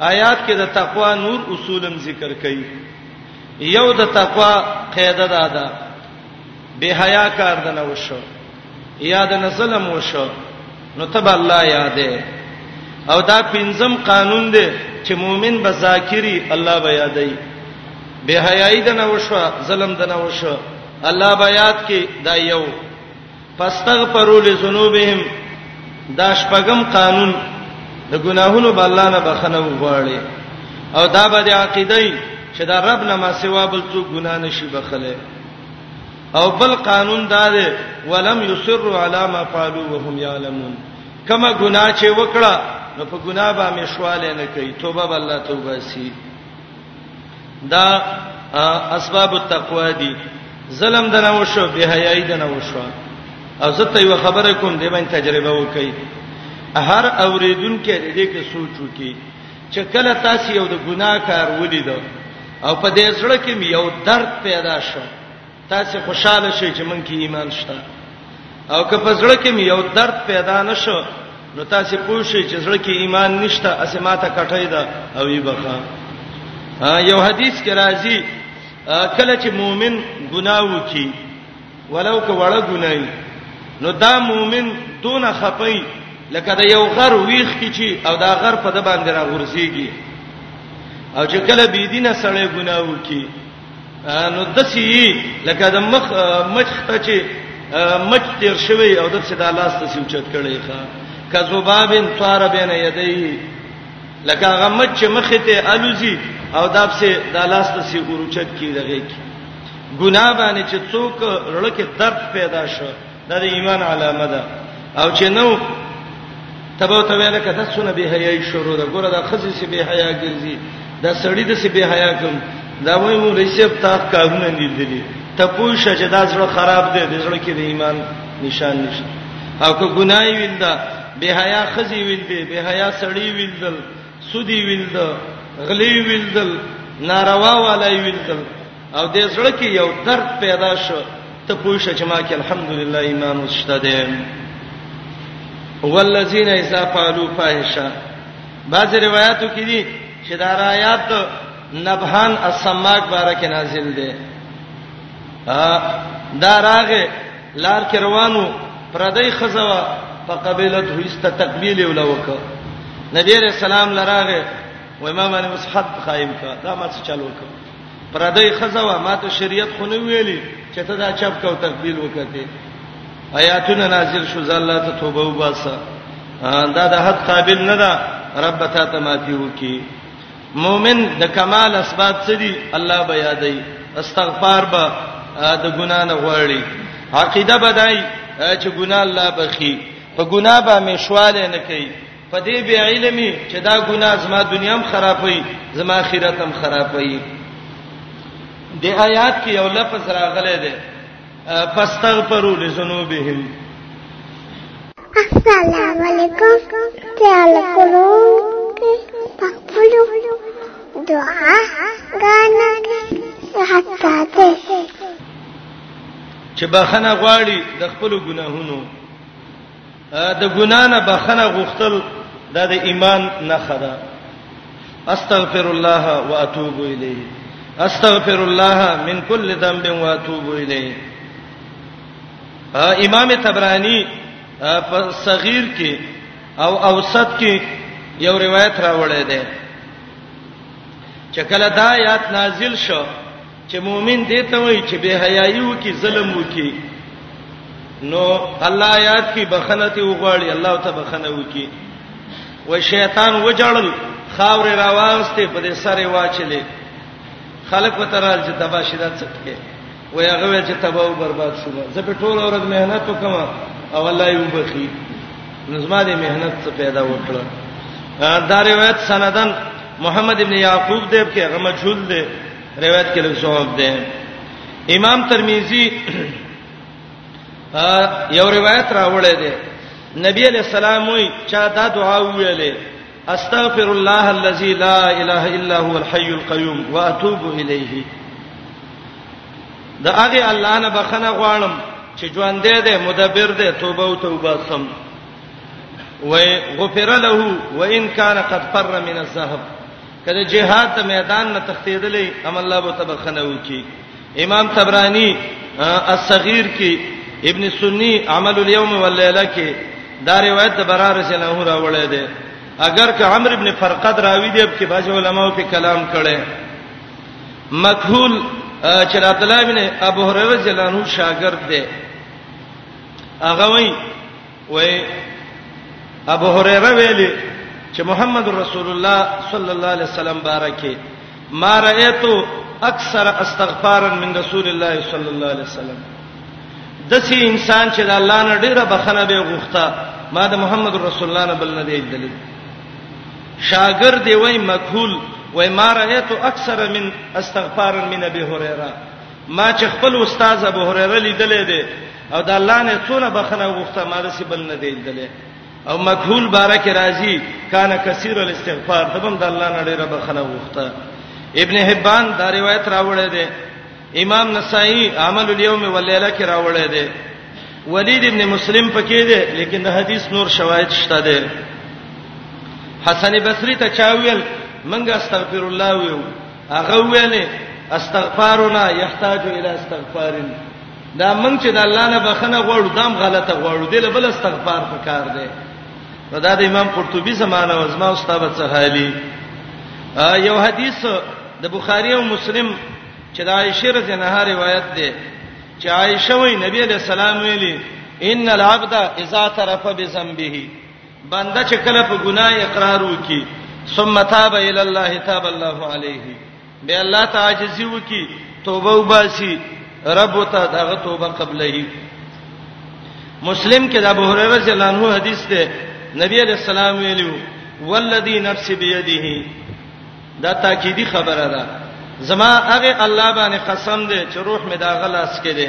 آیات کې د تقوا نور اصولم ذکر کړي یو د تقوا قاعده ده دا به حیا کار د نه وشو یا د نسلم وشو نو تب الله یادې او دا پنځم قانون دی چې مؤمن به ذاکری الله به یادې به حیاي د نه وشو ظلم د نه وشو الله به یاد کې دا یو فاستغفروا لذنوبهم دا شپږم قانون د ګناهونو بالله نه بخنه وغواړي او دا به د عقیده چې دا رب نه ما سوا بل څوک ګناه نشي بخله او بل قانون دا دی ولم یصروا علی ما فعلوا وهم یعلمون کما ګناه چې وکړه نو په ګناه به مشواله نه کوي توبه به الله توبه سي دا اسباب التقوا دي ظلم دنه وشو به حیاي دنه وشو او زه ته یو خبره کوم دی باندې تجربه وکي هر اوریدونکو دې کې سوچ وکي چې کله تاسو یو د ګناه کار ولیدو او په دې سره کې یو درد پیدا شو تاسو خوشاله شئ چې مونږ کې ایمان شته او که په زړه کې مې یو درد پیدا نشو نو تاسو پوه شئ چې زړه کې ایمان نشته اسه ماته کټای دا او یې بخا یو حدیث کې راځي کله چې مؤمن ګناه وکي ولو که وړه ګناي نو دا مؤمن دون خپي لکه دا یو غر ویخ کی چی او دا غر په د باندې را غورځيږي او چې کله بيدینه سړی ګناه وکي نو دسی لکه د مخ مچ ته چې مچ تیر شوی او د څه د لاس ته سوچت کړي ښا کذبابن طار بین یدی لکه هغه مچ چې مخ ته الوزی او داب سه د لاس ته سی اوروچت کی دغه کی ګنا باندې چې څوک رړکه درد پیدا شو دا د ایمان علامه ده او چې نو تبو ته ویل کته څونه به حیا شروع ده ګوره دا خزي سي به حیا ګرځي دا سړی د سي به حیا کوم دا وای مو ریسب تا کارونه لیدلی ته پوه شې چې دا زړه خراب دی د زړه کې د ایمان نشان نشته او که ګناي ویل دا به حیا خزي ویل دی به حیا سړی ویل دل سودی ویل دا غلی ویل دل ناروا والای ویل دل او دې زړه کې یو درد پیدا شو ته پوه شې چې ما کې الحمدلله ایمان وسته دې والذین اذا فعلوا فاحشه بعض روایتو کې دي چې دا آیات نبهان السماک بارکه نازل دي دا راغه لار کې روانو پردی خزوا په قبيله دویسته تقبیل یو لوک نبی رسول الله لراغه و امام باندې مصحف قائم کا دا ما څه چالو کړ پردی خزوا ماته شریعت خو نه ویلی چې ته دا چپ کو تقبیل وکته آیاتونه نازل شو زالله ته توبه وباسه دا د حد قابل نه ده رب ته ته ماتي وکي مؤمن د کمال اسباب څه دي الله به یادای استغفار به د ګنا نه غواړي عقیده بدای چې ګنا الله بخي په ګنا به مشواله نه کوي په دې بی علمي چې دا ګناه زما دنیا هم خرابوي زما آخرت هم خرابوي د آیات کې یو لفظ راغلی دی فاستغفروا لذنوبهم السلام علیکم تعال کولو پخپلو دعا غانا حتا ته چې بخنه غواړي د خپل ګناهونو د ګنا نه بخنه غوښتل دا د ایمان نه خدا استغفر الله واتوب الیه استغفر الله من کل ذنب واتوب الیه امام تبرانی په صغیر کې او اوسط کې یو روایت راوړی دی چې کله دا آیات نازل شو چې مؤمن دې ته وایي چې به حیايي وکي ظلم وکي نو الله یاد کی بخنه ته وغواړي الله ته بخنه وکي و شیطان وجړل خاور راواسته په دې سره واچلې خلق وترال چې تبا شیدات څټکه و هغه ویل چې تبا او برباد شو زه په ټول ورځ مهنت وکم او الله یې وبخي نظم دې مهنت څه پیدا وکړه دا روایت سندن محمد ابن یعقوب دیب کې هغه مجهول دی روایت کې لږ ځواب ده امام ترمذی یو روایت راوړی دی نبی علیہ السلام وی چا دا دعا ویلې استغفر الله الذي لا اله الا هو الحي القيوم واتوب اليه دا هغه الله نه بخنه غواړم چې ژوند دې دې مدبر دې توبه او توبه سم وغفر له وان كان قد فر من الذهب که د جهاد د میدان نه تختیدلې هم الله به تبخنه وکي امام تبرانی الصغیر کې ابن سنی عمل اليوم والليله کې دا روایت د برار رضی الله عنه راوړی دی اگر که عمرو ابن فرقد راوی دی په باج علماو په کلام کړي مکحول چې عبد الله ابن ابو هريره رضی الله عنه شاګرد دی هغه وایي وای ابو هريره ویلي چې محمد رسول الله صلی الله علیه وسلم بارکه ما رأيتو اکثر استغفارا من رسول الله صلی الله علیه وسلم دسی انسان چې د الله نه ډیره بخنه به غوښته ما د محمد رسول الله نه بل نه دی دلی شاګر دی وای مکحول وای ما رأيتو اکثر من استغفارا من ابي هريره ما چې خپل استاد ابو هريره لیدلې ده او د الله نه څونه بخنه غوښته ما دسی بل نه دی لیدلې او مکحول بارک راضی کان کثیر الاستغفار دبم د الله نه ډیره بخنه غوښته ابن حبان دا روایت راوړی دی امام نسائی عمل اليوم والليله کې راوړی دی ولید ابن مسلم پکې دی لیکن د حدیث نور شواهد شته دی حسن بصری ته چاویل منګه استغفر الله ویو هغه ویلې استغفارنا یحتاج الی استغفار دا مونږ چې د الله نه بخنه غواړو دام غلطه غواړو دله بل استغفار پکار دی نو دا د امام قرطبي زمانه او زما استاد څخالي یو حدیث د بخاری او مسلم چې د عائشه رضی الله عنها روایت ده چې عائشه وی نبی علیہ السلام ویلي ان العبد اذا ترف بذنبه بنده چې کله په ګناه اقرار وکي ثم تاب الى الله تاب الله عليه به الله تعجزي وکي توبه وباسي رب ته دغه توبه قبلې مسلم کې د ابو هريره رضی الله عنه حدیث ده نبی عليه السلام ویلو والذي نفس بيده دا تاکیدی خبره ده زما هغه الله باندې قسم ده چې روح مې دا غلاس کې ده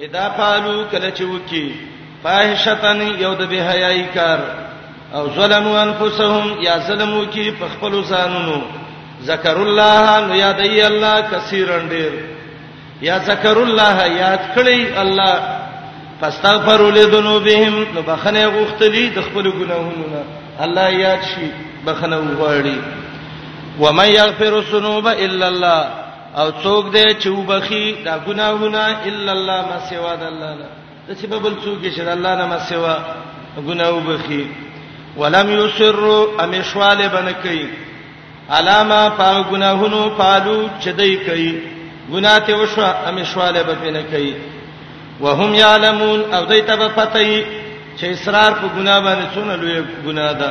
اذا فعلوا کله چې وکی فاحشتن یو د بهایي کار او ظلموا انفسهم یا ظلمو کی په خپل ځانونو ذکر الله نو یاد ای الله کثیرن ډیر یا ذکر الله یاد کړی الله فاستغفروا لذنوبهم نو بخنه غوښتلی د خپل ګناهونو نه الله یاد شي بخنه وغواړي ومن یغفر الذنوب الا الله او څوک دی چې وبخي دا ګناهونه الا الله ما سوا د الله نه د چې بل څوک چې د الله نه ما سوا ګناه وبخي ولم یسروا امشوال بنکي علامه په ګناهونو پالو چې دی کوي ګناه ته وشو امشوال به پنه کوي وهم یعلمون او دای ته به پته وي چې اصرار په ګناه باندې څونه لوی ګناه ده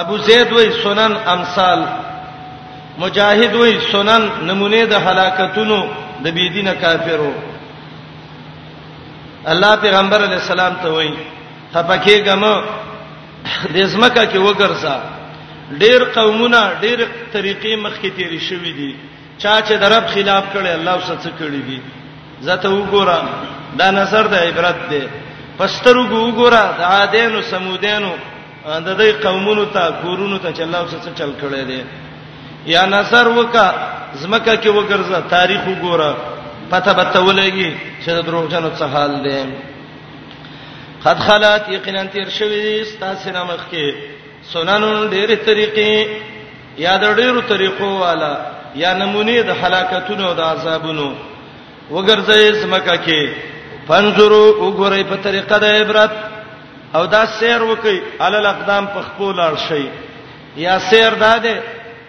ابو زید وای سنن امثال مجاهد وای سنن نمونه د هلاکتونو د بيدینه کافرو الله پیغمبر علی السلام ته وای خپکه غم د زمکه کې وګرځا ډیر قومونه ډیر طریقې مخکې تیرې شوې دي چا چې د رب خلاف کړي الله وسه څه کړی دي زته وګوره دا نظر د عبرت دی پسترګو وګوره د عادینو سمودینو د دې قومونو ته کورونو ته چې الله اوس څه چل کړی دی یا نصر وکا زمکه کې وګرځه تاریخ وګوره پته به ته ولګي چې د دروغجنو څه حال دی قد خلات یقینا تیر شوی دی ستاسو نامخ کې سننون ډېر طریقې یا د ډېرو طریقو والا یا نمونه د هلاکتونو او د عذابونو وګرځي زمکه کې فنظروا وګورئ په طریقه د عبرت او دا سیر وکي علل اقدام په خپل لار شي یا سیر داده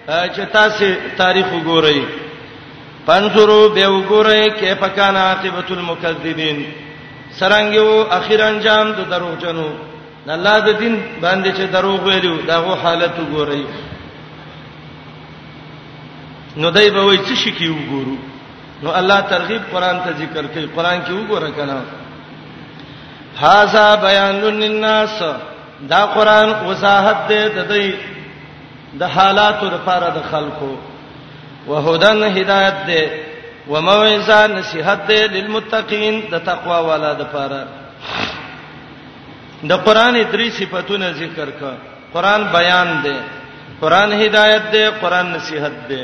چې تاسو تاریخ وګورئ پنځورو به وګورئ کې پکان عاقبت المکذبین سرانګو اخیر انجام د دروغجنو نه الله د دین باندې چې دروغ ویلو داغه حالت وګورئ نو دای به وای څه شي کې وګورو نو الله ترغیب قران ته ذکر کوي قران کې وګوره کنه هاذا بیان للناس دا قران وضاحت دی د دې د حالاتو لپاره د خلکو وهدن هدایت دی وموعظه نصيحت دی للمتقین د تقوا والا د لپاره د قران درې صفاتونه ذکر کړه قران بیان دی قران هدایت دی قران نصيحت دی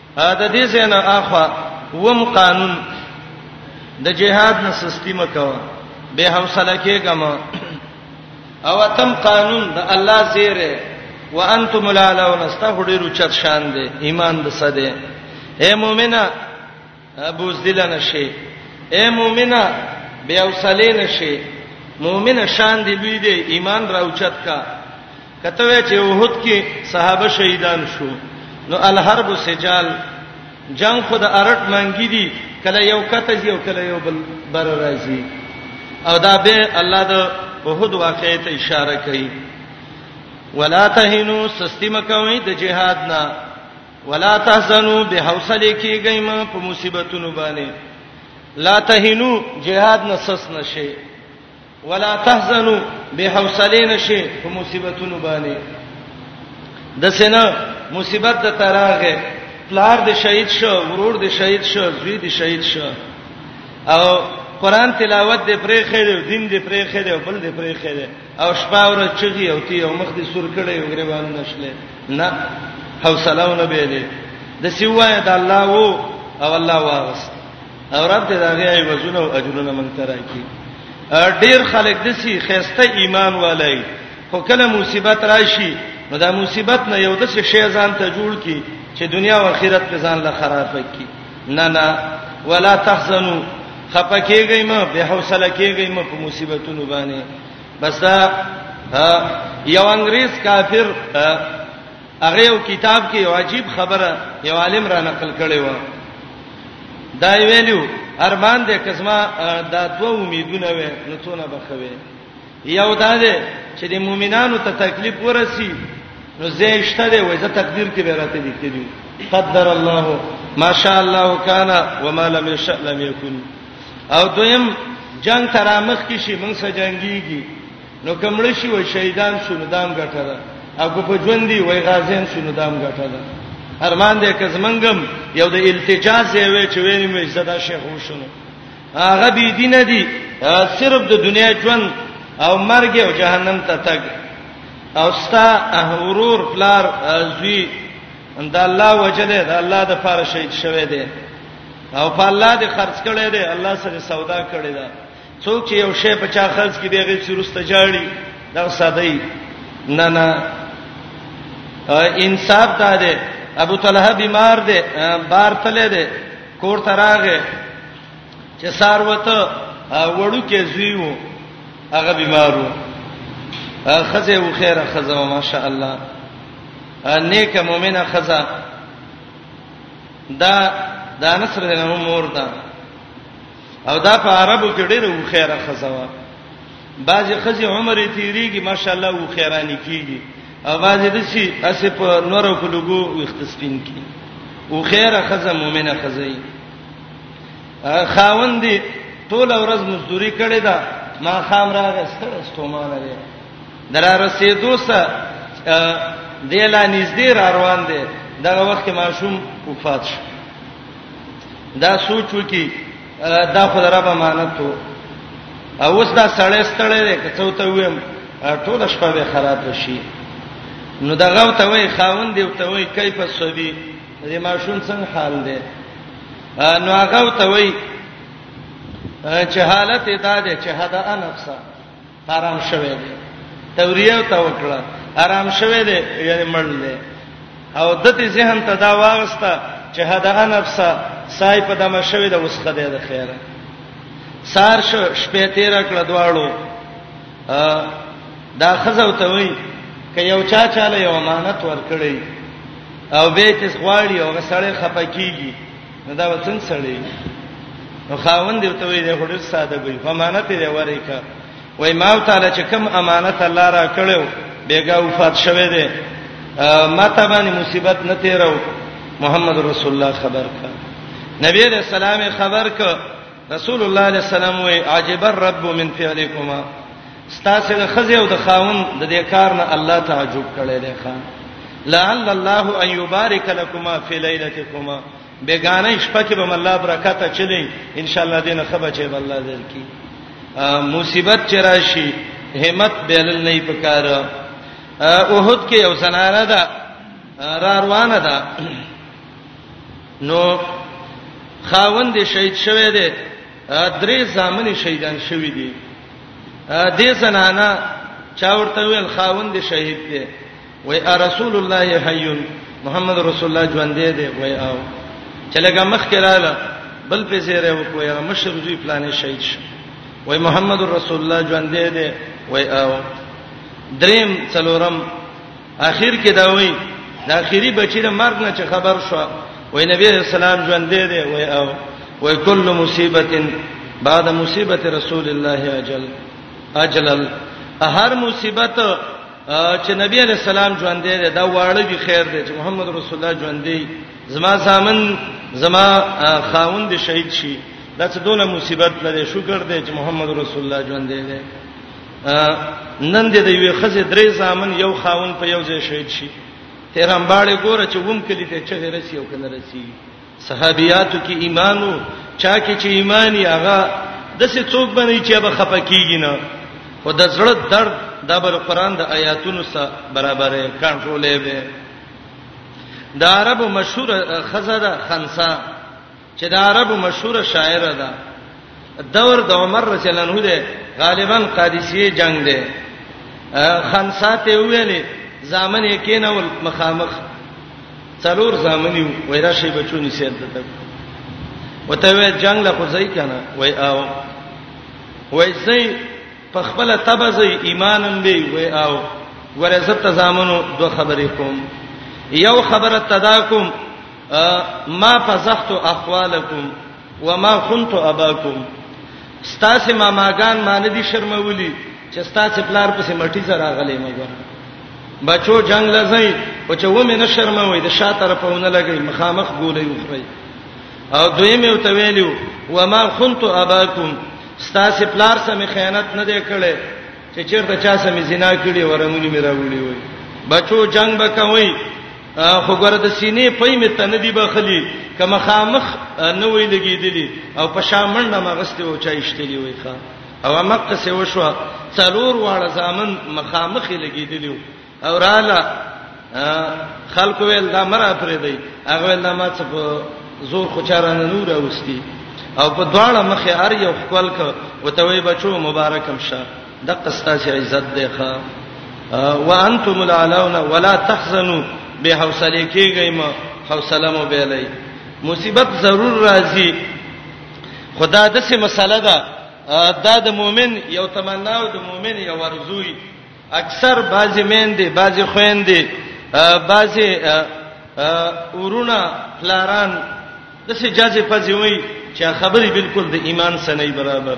د دې څنګه اخوا وم قانون د جهاد نه سستی مکو به حوصله کېګم او تم قانون د الله زیره وانتم لالون استغفروا چت شان دي ایمان د سده اے مؤمنه ابو ذل نشي اے مؤمنه بیا وسلې نشي مؤمنه شان دی لوی دی ایمان راوچت کا کته وی چې وحد کې صحابه شهیدان شو نو الحرب سجال جنگ خود ارټ مانګی دي کله یو کته دی او کله یو بل بر راځي او دا به الله د وحد واقعې ته اشاره کوي ولا تهنوا سستم کوي د جهاد نه ولا تحزنوا به حوصله کیږئ ما په مصیبتونو باندې لا تهنوا جهاد نه سس نشي ولا تحزنوا به حوصله نشي په مصیبتونو باندې د سینا مصیبت د تراغه پلار د شهید شو ورور د شهید شو زوی د شهید شو او قران تلاوت د پرې خېره دین د پرې خېره بل د پرې خېره او شپه ور چغي او تی او مخ دي سور کړي او غریبان نشله نه حوصله ونه به دي د سیوای د الله وو او الله واغست او رب دې دا غي وزونه او اجرونه مونږ ته راکړي ډیر خلک د سي خيسته ایمان والي خو کله مصیبت راشي نو دا مصیبت نه یو د څه شی ځان ته جوړ کی چې دنیا او آخرت په ځان له خراب کی نه نه ولا تحزنوا خپکیږئ ما به حوصله کیږئ ما په مصیبتونو باندې بس دا یو انګريز کافر هغه یو کتاب کې یو عجیب خبره یو عالم را نقل کړي و دا ویلو ارمان دې کزما دا دوه امیدونه وې نو څونه بخوي یو دا دې چې د مؤمنانو ته تکلیف ورسی نو زیشته دې وځه تقدیر کې به راته لیکلی قدر الله ماشاء الله کانا وما لم یشاء لم یکن او دویم جنگ ترامخ کې شي موږ سره جنگيږي نو که مړ شي وای شهیدان شو نو دام ګټه ده او که په ژوند دی وای غازیان شو نو دام ګټه ده ارمان دې که زمنګم یو د التجا ځای وای چې ویني مې زدا شیخ وشنو هغه بي دین دي صرف د دنیا ژوند او مرګ او جهنم ته تګ او ستا اورور پلار زوی دا الله وجله دا الله د فار شهید شوه دی او په الله دې خرج کړي دی الله سره سودا کړي دی څوک چې یو شی په چا خرج کې دیږي چې رسته جاړي دا ساده نه نه انصاف دا دی ابو طلحه بیمار دی بار تله دی کور ته راغې چې سار وته وړو کې زیو هغه بیمارو خزه و خیره خزه ما شاء الله نیک مؤمنه خزه دا دا نصر دینه مور ده او دا په عربو کې ډېره وخیره خزوا بعض خزي عمر یې تیریږي ماشاءالله وخیرانی کیږي او بعض د شي اسې په نورو په لګو وختسپین کی وخیره خزه مؤمنه خزي خاوندې ټول ورځ مزدوري کړې ده ما خام راغې ستړې ستومانه دي درا رسیدو سره دلا نږدې را روان دي دغه وخت ماشوم وفات شو دا سوچ وکي دا خو درب امانت وو او اوس دا سړی ستړی دی که څو ته ویم ټول شپه به خراب شي نو دا غو ته وای خاوند دی ته وای کیف سبي دې ماشوم څنګه حال دی نو هغه ته وای چې حالت ادا ده چې هدا نفسه ارام شوه دی توریه تا وکړه ارام شوه دی یعنی مړ دی او دته ذهن ته دا واغسته چې هدا نفسه سای په دمه شوه د وسخه دی د خیره سار شو شپې تیر کړه دواړو دا خزو ته وای ک یو چا چاله یو امانت ورکړی او به چې غواړي او غسړې خپکیږي نو دا وڅنګ سړی نو خاوند ورته وی دی هډر ساده وی امانت دی وری کا وای ما تعالی چې کوم امانت الله را کړو بیګا وفات شوه دی ما ته باندې مصیبت نه تیرو محمد رسول الله خبر کا نبی علیہ السلام خبر کا رسول الله علیہ السلام وی عجب الرب من فعلکما ستاسو د خزه او د خاون د دې کار نه الله تعجب کړي دی خان لعل الله ان يبارك لكما في ليلتكما بیگانه شپه کې به الله برکت چلی ان شاء الله دینه خبر چې الله درکې مصیبت چې راشي همت بیل نه پکار اوهد کې یو سناره ده را روانه ده نو خاوند شهید شوه دی درې ځامن شهیدان شوه دي دې زنانا چا ورته ویل خاوند دې شهید دی وای ا رسول الله حی محمد رسول الله ژوند دی وای او چلګه مخ کړهله بل په زیره وکوي مشر دوی پلانې شهید شو وای محمد رسول الله ژوند دی وای او دریم څلورم اخر کې دا وایي د اخیری بچی د مرګ نه چې خبر شو وای نبی رسول الله ژوند دی دی وای او وای کل مصیبت بعد مصیبت رسول الله اجل اجل هر مصیبت چې نبی علی السلام ژوند دی دا واړه به خیر دی چې محمد رسول الله ژوند دی زما سامن زما خاوند دی شهید شي دا څه دونه مصیبت لري شکر دی چې محمد رسول الله ژوند دی نن دې د یوې خزې درې ځامن یو خاون په یو ځای شهید شي تهران باړې ګوره چې ووم کلی ته چغې رسی او کنه رسی صحابياتو کې ایمانو چا کې چې ایمانی هغه د څه څوک باندې چې به خپکیږي نه خو د زړه درد د بر قران د آیاتونو سره برابرې کنټرولې به د عربو مشهور خزه ده خنسا چې د عربو مشهوره شاعره ده دور د عمر رضی الله عنه ده غالبا قادسیه جنگ ده خنساته ویلې زامن یې کینول مخامخ څلور زامن یې ویرا شی بچونی سید دته وته وی جنگ لا خوځای کنه وای او وای زی په خپل تبزی ایمانم دی وای او ورزت زامنو دوه خبرې کوم یو خبره تدا کوم ما فزحت اقوالکم وما كنت اباکم ستاسو ماماګان مان دي شرمولي چې ستاسو پلار پسې مټی سره غلې مګر بچو جنگ لځي او چې و مې نه شرموي د شا طرفونه لګي مخامخ ګولې وخري او دوی مې وته ویلو وما كنت اباکم ستاسو پلار سم خیانت نه دی کړی چې چیرته چا سم زنا کړی ورمونی مې راوړي وي بچو جنگ بکوي خو ګره د سینې پي مې ته نه دی بخلی کما خامخ نه وی لګیدلی او په شامن نه مغسته او چا اشتلی وی ښا او مکه سه وشو څلور واړه ځامن مخامخ لګیدلی او رااله خلق ویل دا مرا پرې دی هغه ویل دا ما څه په زور خوچارانه نور اوستی او په دواړه مخه ار یو خپل ک وتوي بچو مبارکم شه دغه ستاسو عزت دی ښا وانتم العلون ولا تحزنوا به حوصله کیږئ ما حوصله مو بیلای مصیبت ضرور راځي خدا د څه مسله ده دا د مؤمن یو تمنا او د مؤمن یو ورزوی اکثر بعضی مین دي بعضی خوین دي بعضی ورونه پلاران د سې جازي پځي وای چې خبرې بالکل د ایمان سره نه برابر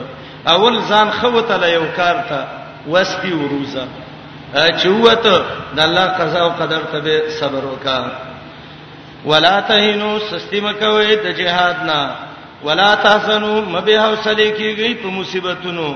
اول ځان خوته لا یو کار ته وسپی وروزه چې وته د الله قضا او قدر ته به صبر وکا ولا تهینو سستی مکوي د جهاد نه ولا تحسنو مبه حوصله کیږي په مصیبتونو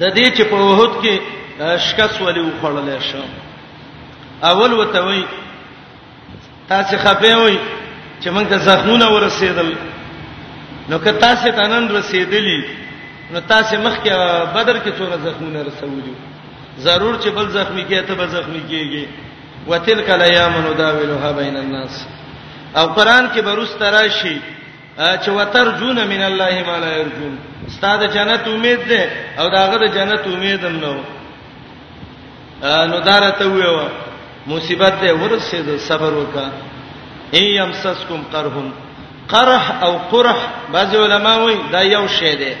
د دې چې په وحود کې شکست ولې وخړل شو اول وته وی تاسو خپه وی چې موږ ته زخمونه ورسېدل نو که تاسو ته نن رسېدلی نو تاسو مخکې بدر کې څوره زخمونه رسولي ضرور چې بل زخمی کې ته به زخمی کېږي وتلک الايام نداولها بین الناس او قران کې بروس تراشی چې وترجون من الله ما لا يرجون ستاسو جنت امید ده او داغه د جنت امید هم نو نو دارته ویو مصیبت ده ورسېد صبر وکا ای یمسسکم قرهم قرح او قرح بعض علما وایي دا یو شی دی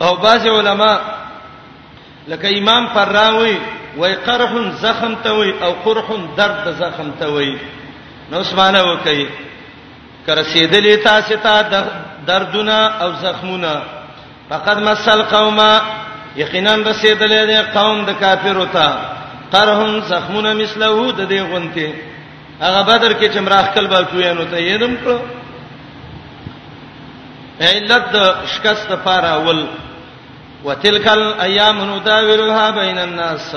او بعض علما لکه امام فراوی وای قرح زخم ته وای او قرح درد د زخم ته وای نو سبحانه وکي کرسیدلې تاسو ته د دردونه او زخمونه فقد مسل قوما یقینا رسیدلې د قوم د کافرو ته قرهم زخمونه مثله د دې غونته هغه بدر کې چې مراخ کل با کوینو ته یې دم کړو علت شکست لپاره اول وتلک الايام نداولها بين الناس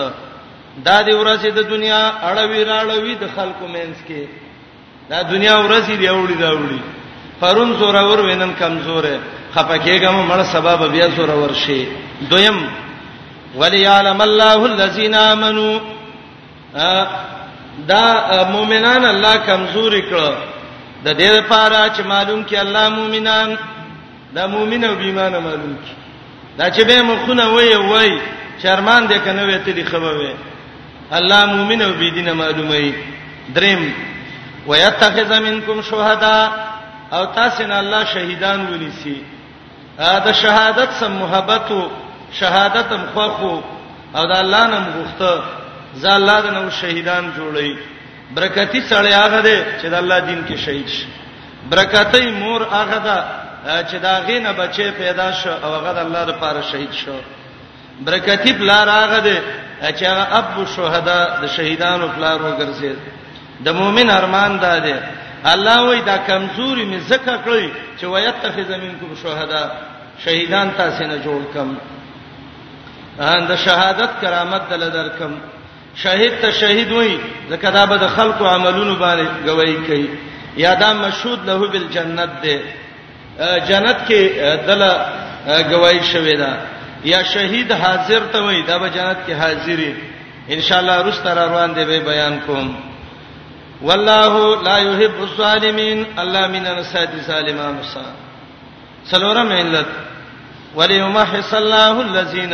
دا دی ورځې د دنیا اړوي راړوي د خلکو مینس کې دا دنیا ورځې دی اوړي دا اوړي پرون زور اور وینن کمزوره خپکهګم مړ سبب بیا زور ور شي دویم وليعلم الله الذين امنوا دا مؤمنان الله کمزوري کړ د دې لپاره چې معلوم کې الله مؤمنان دا مؤمن او بیمانه معلوم کی دا چې به مخونه وای وای چرمان دې کنه وې ته دی خبره الله مؤمن او بيدینه معلومه ای دریم ويتخذ منکم شهدا او تاسو نه الله شهیدان ونیسی دا شهادت سم محبت او شهادت هم خوخو او دا الله نه مغوخته ځا الله د نو شهیدان جوړی برکتی سړی هغه دی چې د الله دین کې شهید شي برکتی مور هغه ده چې دا غینه بچي پیدا شو او هغه د الله لپاره شهید شو برکتی پلار هغه دی چې هغه ابو شهدا د شهیدانو پلار وګرځي د مؤمن ارمان دا دی الله وای دا کمزوري می زکه کړی چې ويتخذ منکم شهدا شهیدان تاسو نه جوړ کم ان د شهادت کرامت دل درکم شاهد ته شهید وای ځکه دا به د خلکو عملونو باندې گواہی کوي یا دا مشهود له بالجنت ده جنت کې دله گواہی شوې ده یا شهید حاضر ته وای دا به جنت کې حاضری ان شاء الله رست را روان دی به بیان کوم والله لا يحب الظالمين الله من الساد ظالمان سا سلورم علت وليمحص الله الذين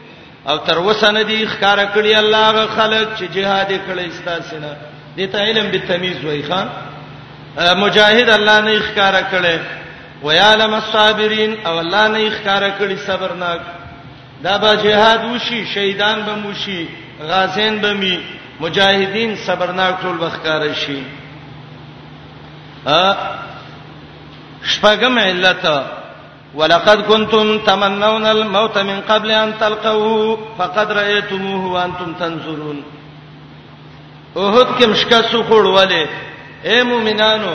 او تر وسه نه دی ښکار کړی الله غ خلق چې جهاد کړی ستاسو نه دته علم به تمیز وای خان مجاهد الله نه ښکار کړی ویالم الصابرین او الله نه ښکار کړی صبرناک دا به جهاد وشي شهیدان به موشي غازین به می مجاهدین صبرناک ټول بخکار شي ا شپږم علت ولقد كنتم تمنون الموت من قبل ان تلقوه فقد رايتموه وانتم تنظرون اوهد کې مشکا سو خړولې اے مؤمنانو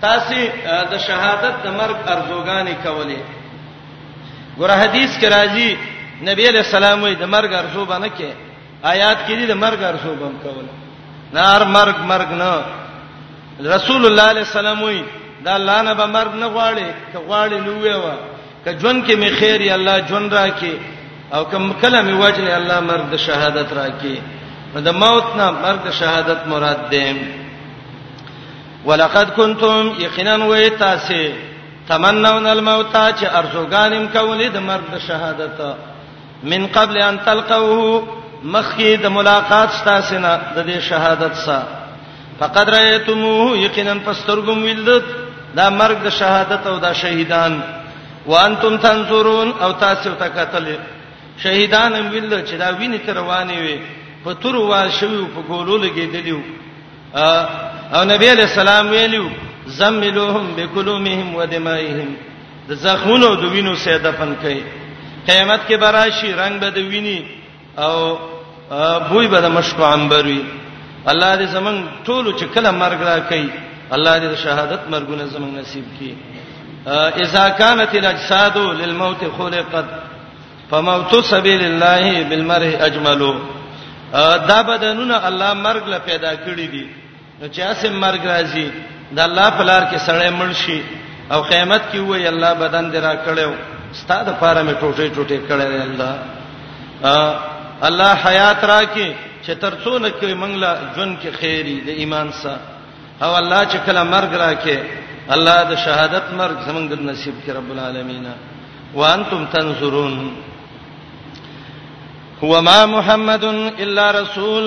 تاسو د شهادت د مرګ ارزوګانې کولې ګوره حدیث کې راځي نبی علیہ السلام وي د مرګ ارزو باندې کې آیات کې دي د مرګ ارزو بم کول نار مرګ مرګ نه رسول الله علیه السلام وی دا الله نه به مرګ نه غواړي که غواړي نو ویوا که جون کې می خیر یا الله جون راکې او کوم کله می وجنه الله مرګ د شهادت راکې د موت نه مرګ د شهادت مراد ده ولقد کنتم یقینا وای تاسو تمنون الموت چې ارزوګانم کولې د مرګ د شهادت من قبل ان تلقوه مخکې د ملاقات ستاسو نه د دې شهادت سره فقد رايتموه یقینا پسترګم ولدت دا مرګ د شهادت او د شهیدان وانتم تنظرون او تاسو ته قتل شهیدان هم ویل چې دا ویني تر روانې وي په تور وال شوی په ګولو لګیدلیو او نبی علیہ السلام ویلو زملوهم بکلومهم ودمائهم د زخمونو د وینو سره دفن کړي قیامت کې براشي رنگ به د ویني او بوی به د مشکو عنبر وي الله دې زمون ټول چې کله مرګ را کوي الله دې شهادت مرګونه زمون نصیب کړي اذا كانت الاجساد للموت خلقت فموت سبيل الله بالمرء اجمل دا بدنونه الله مرګ له پیدا کړی دي نو چې اسه مرګ راځي د الله په لار کې سړی مړ شي او قیامت کې وای الله بدن درا کړو ستاد پاره مې ټوټه ټوټه کړې الله الله حیات راکې چې ترڅو نه کې منګلا جون کې خیری د ایمان سره او الله چې کله مرګ راکې الله د شهادت مرګ زمونږ د نصیب کې رب العالمین وانتم تنظرون هو ما محمد الا رسول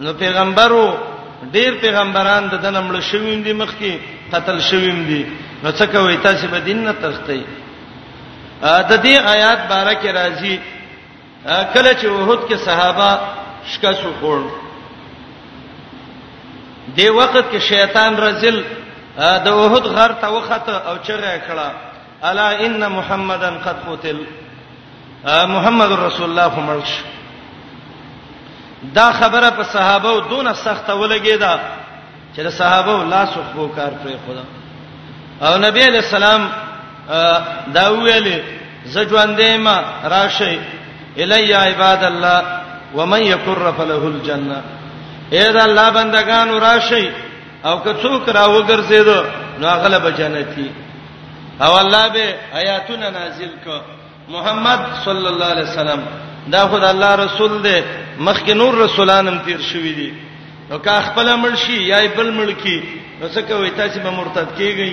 نو پیغمبرو ډیر پیغمبران د دنه مړ شویم دي مخکي قتل شویم دي نو څه کوي تاسو به دین نه تختی د دې آیات باره کې راځي کله چې وحود کې صحابه شکاسو خور دی وخت کې شیطان رزل د وحود غر ته وخته او چرې کړه الا ان محمدن قد قتل محمد رسول الله فمرش دا خبره په صحابه او دونه سخته ولګیدا چې د صحابه او لاس خو کار پرې خدا او نبی علیہ السلام دا ویلې زجواندې ما راشي الی عباد الله ومن یکر فله الجنه اے دا الله بندگان راشي او که څوک را وګرځید نو هغه به جنتی او الله به آیاتونه نازل ک محمد صلی الله علیه وسلم دا خدای الله رسول دی مخکې نور رسولان هم تیر شوی دي نو کا خپل مرشي یا بل ملکی نو څه کوي تاسو به مرتد کیږئ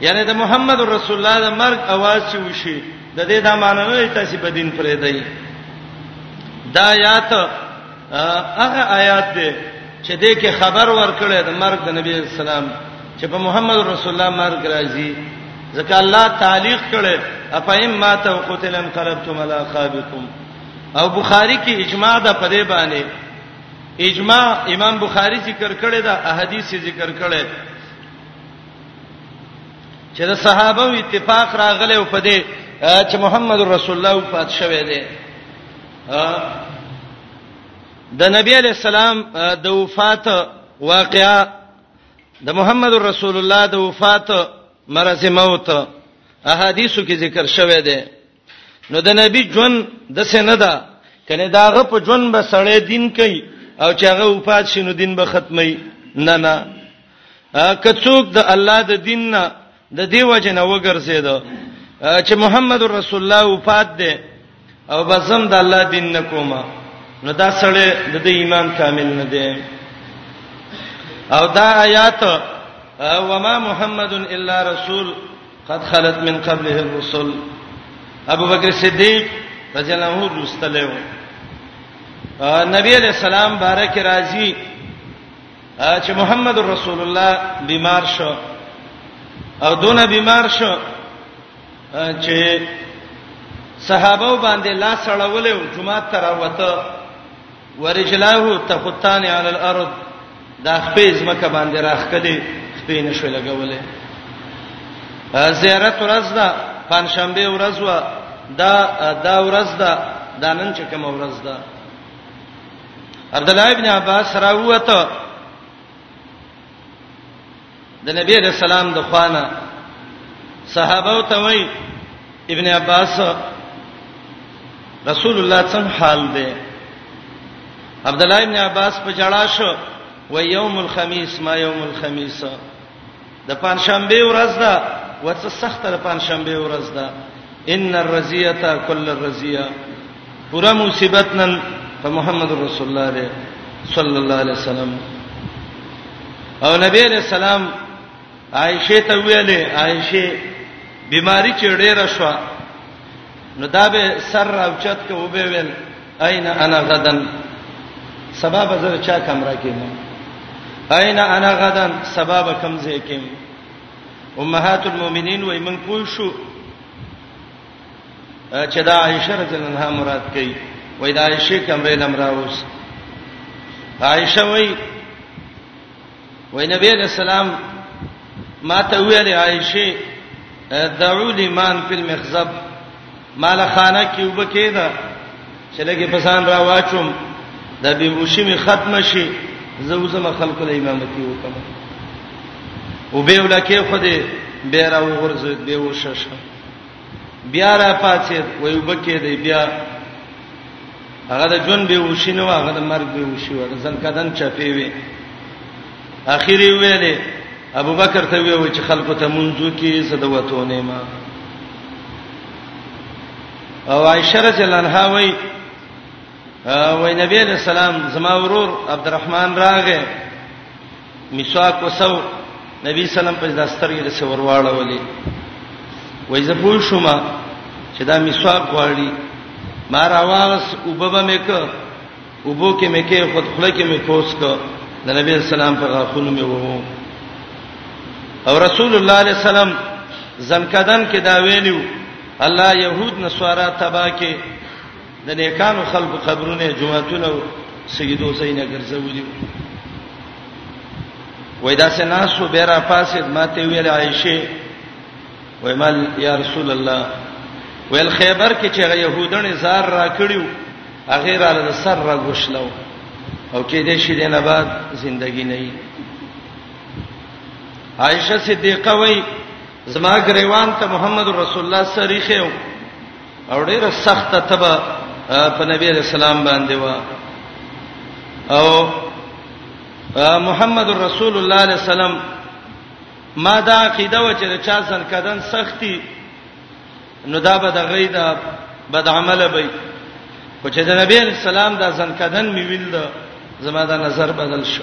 یعنی د محمد رسول الله د مرګ आवाज چې وشي د دې د معنی نه تاسو په دین پرې دی دا یات هغه آیات دی چې دې کې خبر ورکړی د مرګ د نبی اسلام چې په محمد رسول الله مرګ راځي ځکه الله تعلیق کړي افهم ما تو قتلن قربتم علی خابکم او بخاری کې اجماع ده په دې باندې اجماع امام بخاری ذکر کړي دا احادیث ذکر کړي چې د صحابه اتفاق راغله په دې چې محمد رسول الله وفات شوه دی د نبی علی السلام د وفات واقعا د محمد رسول الله د وفات مرز موت احادیثو کې ذکر شوی دی نو د نبی ژوند د سینه ده کنه داغه په ژوند به سړی دین کوي او چې هغه وفات شینو دین به ختمي نه نه کڅوک د الله د دین نه د دې وجه نه وګرځید چې محمد رسول الله وفات دی او بزم د الله دین نه کومه نو دا سړی د دې ایمان کامل نه دی او دا آیات وما محمد الا رسول قد خلت من قبله الرسل ابو بکر صدیق رضی الله عنه رسول نبی علیہ السلام بارک راضی چې محمد رسول الله بیمار شو او دونه بیمار شو چې صحابه باندې لا سړولې او جمعه تر وته ورجلاه تخطان علی الارض دا خپې زمکه باندې راخکلې خپې نشو لګولې زیارت ورځ ده پنځشنبه ورځ و دا دا ورځ ده دا نن چې کوم ورځ ده عبد الله ابن عباس راوته د نبی رسول الله د خوانه صحابه ته وای ابن عباس رسول الله څنګه حال دی عبد الله ابن عباس په جړا شو و یوم الخميس ما یوم الخميس د پنځشنبه ورځ ده ورڅ سخت د پنځشنبه ورځ ده ان الرزیه کل الرزیه پورا مصیبت نن په محمد رسول الله دی صلی الله علیه وسلم او نبی علیہ السلام عائشه ته ویلې عائشه بیماری چې ډیره شو نو دا به سر راوچت کې وبویل اين انا غدن سبب زر چا کمره کې نه اين انا غدن سبب کم زه کې امهات المؤمنین وای من پوه شو چې دا عائشه رضی الله عنها مراد کوي وای دا عائشه کمرې لمراوس عائشه وای وای نبی علیہ السلام ما ته ویل عائشه دعو لمن فی المخزب مال خانه کې وبکې دا چې لګي پسان را واچوم د به وشي می ختم شي زه وزم خلق له امامتي وکم او به ولکه خو دې به را وغورځید به وششه بیا را پاتې وای وبکې دی بیا هغه د جون به وشینو هغه د مرګ به وشي و ځن کدن چپی وی اخیری ویلې ابو بکر ته وی چې خلکو ته منځو کې صدوتو نه ما او عائشه رضی الله عنها وی وای نبی علیہ السلام زما ورور عبدالرحمن راغه مسواک وسو نبی سلام په داسترګې د سور واړه ولي وای زه پوه شوم چې دا مسواک غواړي ما راواس او بابا مې ک او بو کې مې کې خود خله کې مې کوس ک د نبی سلام په غاښونو مې وو او رسول الله علیه السلام زنکدن کې دا ویلو الله يهود نصارا تبا کې د نیکانو خلکو قبرونه جمعتون او سیدو زینه ګرځولي وای دا سناسو بیره فاسد ماته ویل عائشه وای مال یا رسول الله ویل خیبر کې چې يهودانه زار را کړیو هغه را له سر را غشلو او کې دې شي دینه بعد ژوندۍ نه وي عائشه صدیقه وای زما غریوان ته محمد رسول الله سره ریخه او ډیره سخته تبه په نبی علیہ السلام باندې و او محمد رسول الله علیه السلام ما دا عقیده و چې چا سن کدن سختی نو دا به د غیدا بد عمله به خو چې د نبی علیہ السلام دا سن کدن می ویل دا زما دا نظر بدل شو